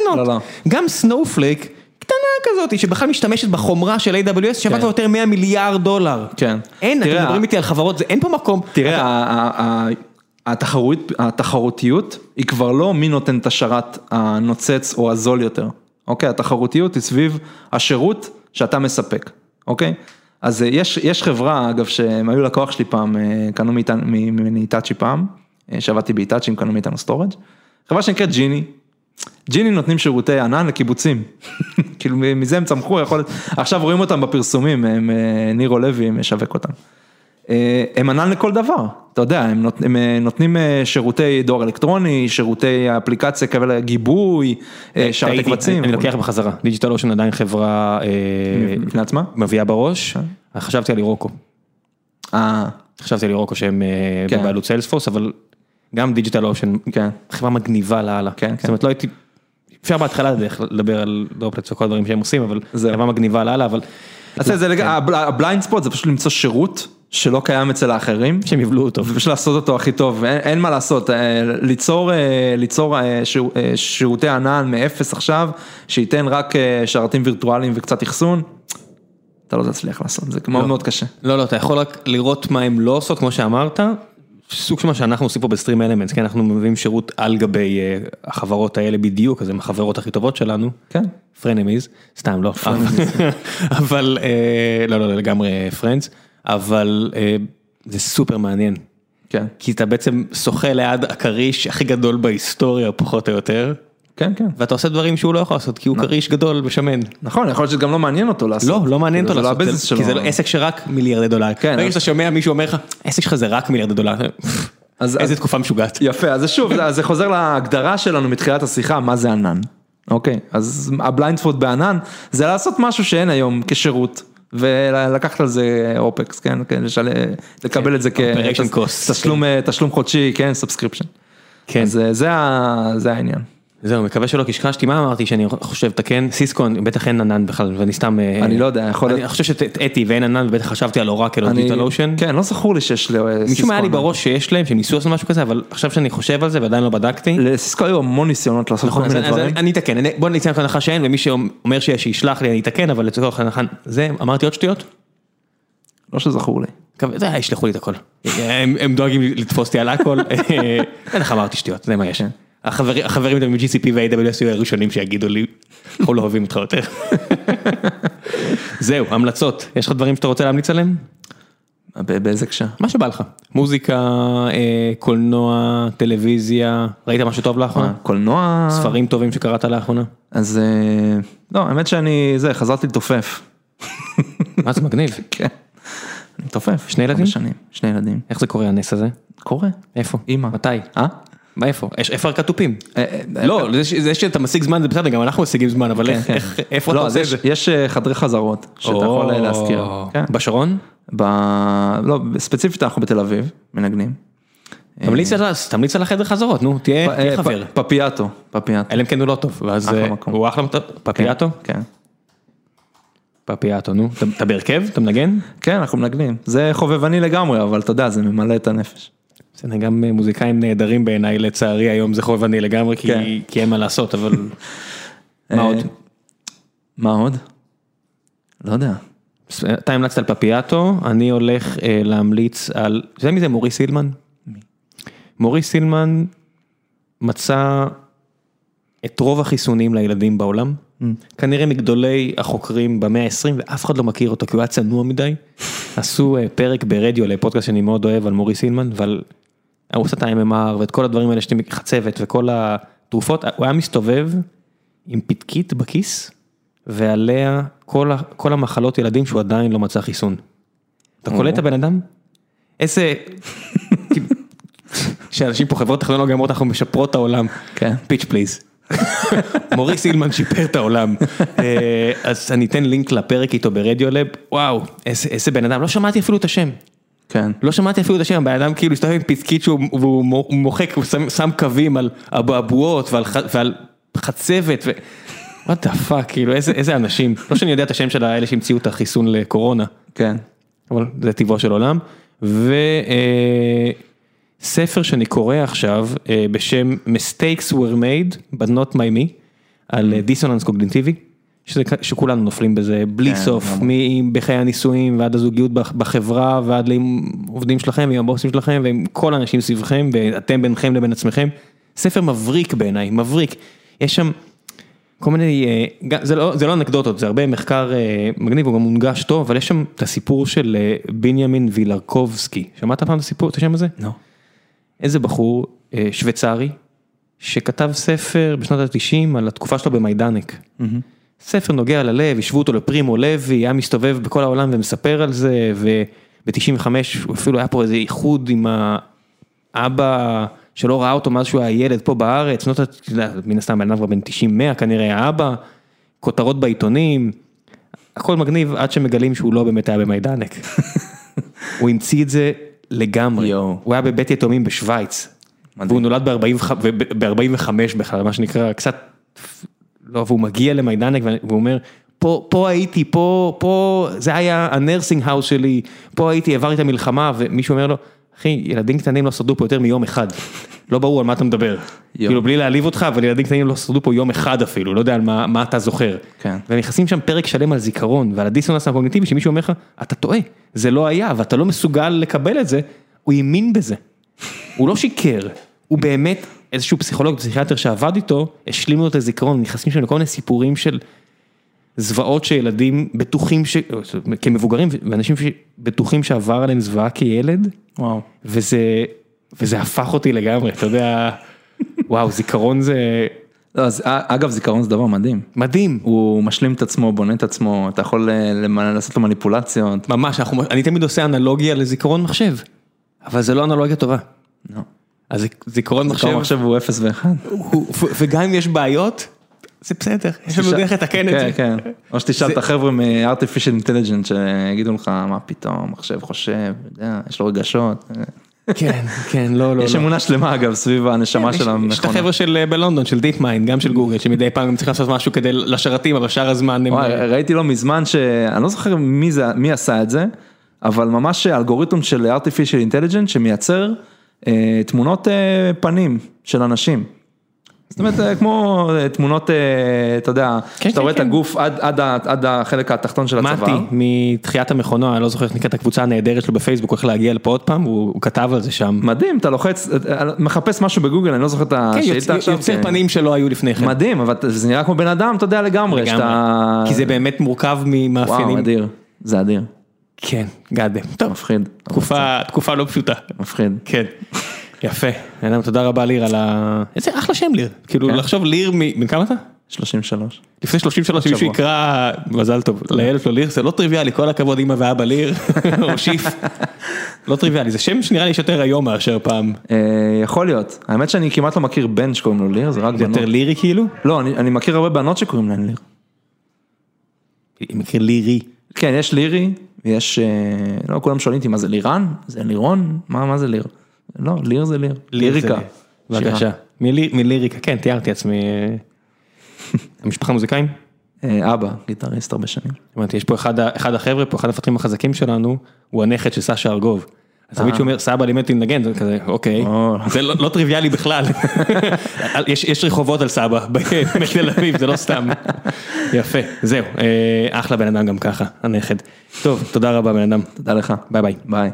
קטנות. לא, לא. גם Snowflake, קטנה כזאת, שבכלל משתמשת בחומרה של AWS, שווה כן. כבר יותר 100 מיליארד דולר. כן. אין, אתם תראה, מדברים איתי על חברות, זה- אין פה מקום. תראה, ה- ה- ה- התחרות, התחרותיות היא כבר לא מי נותן את השרת הנוצץ או הזול יותר, אוקיי? התחרותיות היא סביב השירות שאתה מספק, אוקיי? אז אה, יש, יש חברה, אגב, שהם היו לקוח שלי פעם, אה, קנו מאיתנו- ממני היטאצ'י פעם, אה, שעבדתי בהיטאצ'י, הם קנו מאיתנו storage, חברה שנקראת ג'יני. ג'יני נותנים שירותי ענן לקיבוצים, כאילו מזה הם צמחו, יכול להיות, עכשיו רואים אותם בפרסומים, הם, אה, נירו לוי משווק אותם. אה, הם ענן לכל דבר, אתה יודע, הם נות- הם, אה, נותנים שירותי דואר אלקטרוני, שירותי אפליקציה כאלה, גיבוי, שרתי קבצים. אני לוקח בחזרה, Digital Ocean עדיין חברה בפני עצמה? מביאה בראש, חשבתי על Heroku, אה, חשבתי על Heroku שהם אה, כן. בבעלות סיילספורס, אבל גם Digital Ocean, כן. חברה מגניבה לאללה, כן, כן. זאת אומרת לא הייתי, אפשר בהתחלה לדבר על droplets וכל הדברים שהם עושים, אבל זהו. חברה מגניבה לאללה, אבל אז זה, ה blind spot זה פשוט למצוא שירות שלא קיים אצל האחרים. שהם יבלעו אותו. ופשוט לעשות אותו הכי טוב, אין, מה לעשות, אה, ליצור, אה, ליצור אה, שיר- שירותי ענן מאפס עכשיו, שייתן רק שרתים וירטואליים וקצת אחסון, אתה לא תצליח לעשות, זה מאוד מאוד קשה. לא, לא, אתה יכול רק לראות מה הם לא עושות, כמו שאמרת, סוג של מה שאנחנו עושים פה ב StreamElements, כי אנחנו מביאים שירות על גבי אה, החברות האלה בדיוק, אז הן החברות הכי טובות שלנו, כן, frenemies, סתם לא, אבל, אה, לא, לא, לא, לגמרי friends, אבל אה, זה סופר מעניין. כן, כי אתה בעצם שוחה ליד הכריש הכי גדול בהיסטוריה, פחות או יותר, כן, כן. ואתה עושה דברים שהוא לא יכול לעשות, כי הוא כריש גדול ושמן. נכון, יכול להיות שזה גם לא מעניין אותו לעשות. לא, לא מעניין אותו כאילו, זה לעשות, לא ה business זה-. כי זה עסק שרק מיליארדי דולר. כן, ברגע שאתה שומע מישהו אומר לך, העסק שלך זה רק מיליארדי דולר, אז- איזה תקופה משוגעת. יפה, אז זה שוב, זה- זה חוזר להגדרה שלנו מתחילת השיחה, מה זה ענן. אוקיי, אז ה blind spot בענן, זה לעשות משהו שאין היום כשירות. ולקחת על זה opex, כן, כן, לשל... לקבל את זה. כתשלום תשלום חודשי, כן, subscription. כן. אז אה, זה ה- זה העניין. זהו, מקווה שלא קשקשתי, מה אמרתי שאני חושב לתקן? סיסקו, בטח אין ענן בכלל, ואני סתם... אה, אני לא יודע, יכול להיות- אני חושב שהטעיתי ואין ענן, ובטח חשבתי על אורקל או דיטל אושן. כן, לא זכור לי שיש לסיסקו. משום מה היה לי. בראש שיש להם, שהם ניסו לעשות משהו כזה, אבל עכשיו שאני חושב על זה ועדיין לא בדקתי. לסיסקו היו המון ניסיונות לעשות כל נכון, אז מיני דברים. אני אתקן, בוא נצא מנקודת הנחה שאין, ומי שאומר שיש, שישלח לי, אני אתקן, אבל לצורך הנחה, זה, אמרתי עוד שטויות? לא שזכור לי. זה, ישלחו לי את הכל. הם דואגים לתפוס אותי על הכל. אה, בטח אמרתי שטויות, זה מה יש. החברים איתם מ-GCP וה-AWS יהיו הראשונים שיגידו לי, אנחנו לא אוהבים אותך יותר. זהו, המלצות. יש לך דברים שאתה רוצה להמליץ עליהם? באיזה הקשר? מה שבא לך. מוזיקה, אה, קולנוע, טלוויזיה, ראית משהו טוב לאחרונה? קולנוע. ספרים טובים שקראת לאחרונה? אז אה, לא, האמת שאני, זה, חזרתי לתופף. מה זה מגניב. כן. אני מתופף. שני ילדים? שנים. שני ילדים. איך זה קורה הנס הזה? קורה. איפה? אמא. מתי? אה? מה איפה? איפה הכתופים? אה, אה, לא, זה שאתה משיג זמן זה בסדר, גם אנחנו משיגים זמן, אבל איך- כן. איך- איפה אתה לא, עושה את זה? יש- אה, חדרי חזרות שאתה יכול אה, להזכיר. כן. בשרון? לא, ספציפית אנחנו בתל אביב, מנגנים. תמליץ על- החדר חזרות, נו, תהיה אה, חבר. פפיאטו, פפיאטו. אלא אם כן הוא לא טוב, ואז אה, מקום. הוא אחלה, מטוב. פפיאטו? כן. פפיאטו, נו. אתה- אתה בהרכב? אתה מנגן? כן, אנחנו מנגנים. זה חובבני לגמרי, אבל אתה יודע, זה ממלא את הנפש. בסדר, גם אה, מוזיקאים נהדרים בעיניי, לצערי היום זה חובבני לגמרי, כי- כן. כי אין מה לעשות, אבל... מה אה, עוד? מה עוד? לא יודע. אתה המלצת על פפיאטו, אני הולך אה, להמליץ על, אתה יודע מי זה מוריס סילמן? מוריס סילמן מצא את רוב החיסונים לילדים בעולם, כנראה מגדולי החוקרים במאה ה-20 ואף אחד לא מכיר אותו כי הוא היה צנוע מדי. עשו אה, פרק ברדיו לפודקאסט שאני מאוד אוהב על מוריס סילמן ועל, הוא עושה את ה-MMR ואת כל הדברים האלה שאתם חצבת וכל התרופות, הוא היה מסתובב עם פתקית בכיס ועליה כל, כל המחלות ילדים שהוא עדיין לא מצא חיסון. אתה קולט את הבן אדם? איזה... שאנשים פה חברות טכנולוגיה אומרות אנחנו משפרות את העולם. כן. Bitch please. מוריס הילמן שיפר את העולם. אה, אז אני אתן לינק לפרק איתו ב Radiolab, וואו, איזה איזה בן אדם, לא שמעתי אפילו את השם. כן. לא שמעתי אפילו את השם, הבן אדם כאילו הסתובב עם פתקית שהוא מוחק, הוא שם, שם קווים על אבעבועות ועל, ועל חצבת ו... what the fuck, כאילו איזה, איזה אנשים, לא שאני יודע את השם של האלה שהמציאו את החיסון לקורונה, כן. אבל זה טבעו של עולם. וספר שאני קורא עכשיו אה, בשם Mistakes were made but not by me, על אה, דיסוננס קוגניטיבי, שזה, כ- שכולנו נופלים בזה בלי כן, סוף. מחיי הנישואים ועד הזוגיות בח- בחברה ועד לעובדים שלכם ועם הבוסים שלכם ועם כל האנשים סביבכם ואתם בינכם לבין עצמכם. ספר מבריק בעיניי, מבריק. יש שם כל מיני, אה, זה לא, זה לא אנקדוטות, זה הרבה מחקר אה, מגניב, הוא גם מונגש טוב, אבל יש שם את הסיפור של אה, בנימין וילרקובסקי, שמעת פעם את הסיפור, את השם הזה? לא. איזה בחור שוויצרי, שכתב ספר בשנות ה-90 על התקופה שלו במיידנק. ספר נוגע ללב, השוו אותו לפרימו לוי, היה מסתובב בכל העולם ומספר על זה, וב-95 אפילו היה פה איזה איחוד עם האבא שלא ראה אותו מאז שהוא היה ילד פה בארץ, שנות, אתה יודע, מן הסתם בן כבר בן 90-100 כנראה האבא, כותרות בעיתונים, הכל מגניב עד שמגלים שהוא לא באמת היה במיידנק. הוא המציא את זה לגמרי, יואו. הוא היה בבית יתומים בשוויץ, והוא נולד ב-45 בכלל, מה שנקרא קצת, לא, והוא מגיע למיידנק והוא אומר, פה, פה הייתי, פה, פה, זה היה ה nursing house שלי, פה הייתי, עברתי את המלחמה, ומישהו אומר לו, אחי, ילדים קטנים לא שרדו פה יותר מיום אחד, לא ברור על מה אתה מדבר, כאילו בלי להעליב אותך, אבל ילדים קטנים לא שרדו פה יום אחד אפילו, לא יודע על מה, מה אתה זוכר. כן. והם נכנסים שם פרק שלם על זיכרון ועל הדיסוננס הקוגניטיבי שמישהו אומר לך, אתה טועה, זה לא היה ואתה לא מסוגל לקבל את זה, הוא האמין בזה. הוא לא שיקר, הוא באמת איזשהו פסיכולוג, פסיכיאטר שעבד איתו, השלימו לו את הזיכרון, נכנסים שם לכל מיני סיפורים של זוועות שילדים בטוחים, ש... כמבוגרים ואנשים בטוחים שעבר עליהם זוועה כילד, וואו. וזה, וזה הפך אותי לגמרי, אתה יודע, וואו, זיכרון זה לא, אז, א- אגב, זיכרון זה דבר מדהים. מדהים. הוא משלים את עצמו, בונה את עצמו, אתה יכול אה, לעשות לו מניפולציות. ממש, אנחנו, אני תמיד עושה אנלוגיה לזיכרון מחשב, אבל זה לא אנלוגיה טובה. לא. אז זיכ- זיכרון מחשב, זיכרון מחשב הוא 0 ו-1. הוא- ו- וגם אם יש בעיות, זה בסדר, יש לנו דרך לתקן את כן, זה. כן. או שתשאל את החבר'ה מ-artificial intelligence שיגידו לך מה פתאום, מחשב חושב, יש לו רגשות. כן, כן, לא, לא, יש לא. אמונה שלמה אגב סביב הנשמה של יש את המכונה. החבר'ה של אה, בלונדון, של DeepMind, גם של גוגל, שמדי פעם הם צריכים לעשות משהו כדי לשרתים, אבל שאר הזמן הם... אה, ראיתי לא מזמן ש... אני לא זוכר מי זה, מי עשה את זה, אבל ממש אלגוריתם של artificial intelligence שמייצר תמונות אה, פנים של אנשים. זאת אומרת, אה, כמו אה, תמונות, אה, אתה יודע, כן, שאתה רואה כן, את הגוף עד, עד, ה- עד החלק התחתון של הצוואר. מתי מתחיית המכונה, אני לא זוכר איך נקראת הקבוצה הנהדרת שלו בפייסבוק, איך להגיע לפה עוד פעם, הוא הוא כתב על זה שם. מדהים, אתה לוחץ, אה, מחפש משהו בגוגל, אני לא זוכר את כן, השאילתה עכשיו. יוצר כן. פנים שלא היו לפני כן. מדהים, אבל זה נראה כמו בן אדם, אתה יודע לגמרי, לגמרי. שאתה... כי זה באמת מורכב וואו, ממאפיינים. אדיר, זה אדיר, כן, גאדם. טוב, מפחיד, תקופה תקופה לא פשוטה. מפחיד. כן. יפה. אדם, תודה רבה ליר על ה... איזה אחלה שם ליר. כאילו כן. לחשוב ליר מ... בן כמה אתה? 33. לפני 33 שמישהו שבוע. יקרא, מזל טוב, לילד שלו ליר, זה לא טריוויאלי, כל הכבוד אמא ואבא ליר, או שיף. לא טריוויאלי, זה שם שנראה לי יש יותר היום מאשר פעם. אה, יכול להיות, האמת שאני כמעט לא מכיר בן שקוראים לו ליר, זה רק בנות. יותר לירי כאילו? לא, אני אני מכיר הרבה בנות שקוראים להן ליר. אני מכיר לירי. כן, יש לירי, יש, אה, לא, כולם שואלים אותי מה זה לירן? זה לירון? מה מה זה ליר? לא, ליר זה ליר. ליריקה. בבקשה. מלי- מליריקה, כן, תיארתי עצמי. אה, המשפחה מוזיקאים? אה, אבא, גיטריסט הרבה שנים. הבנתי, יש פה אחד החבר'ה פה, אחד המפתחים החזקים שלנו, הוא הנכד של סשה ארגוב. אז תמיד שהוא אומר, סבא לימד אותי לנגן, זה כזה, אוקיי, או. זה לא לא טריוויאלי בכלל. יש יש רחובות על סבא בתל אביב, זה לא סתם. יפה, זהו, אה, אחלה בן אדם גם ככה, הנכד. טוב, תודה רבה בן אדם, תודה לך. ביי ביי. ביי.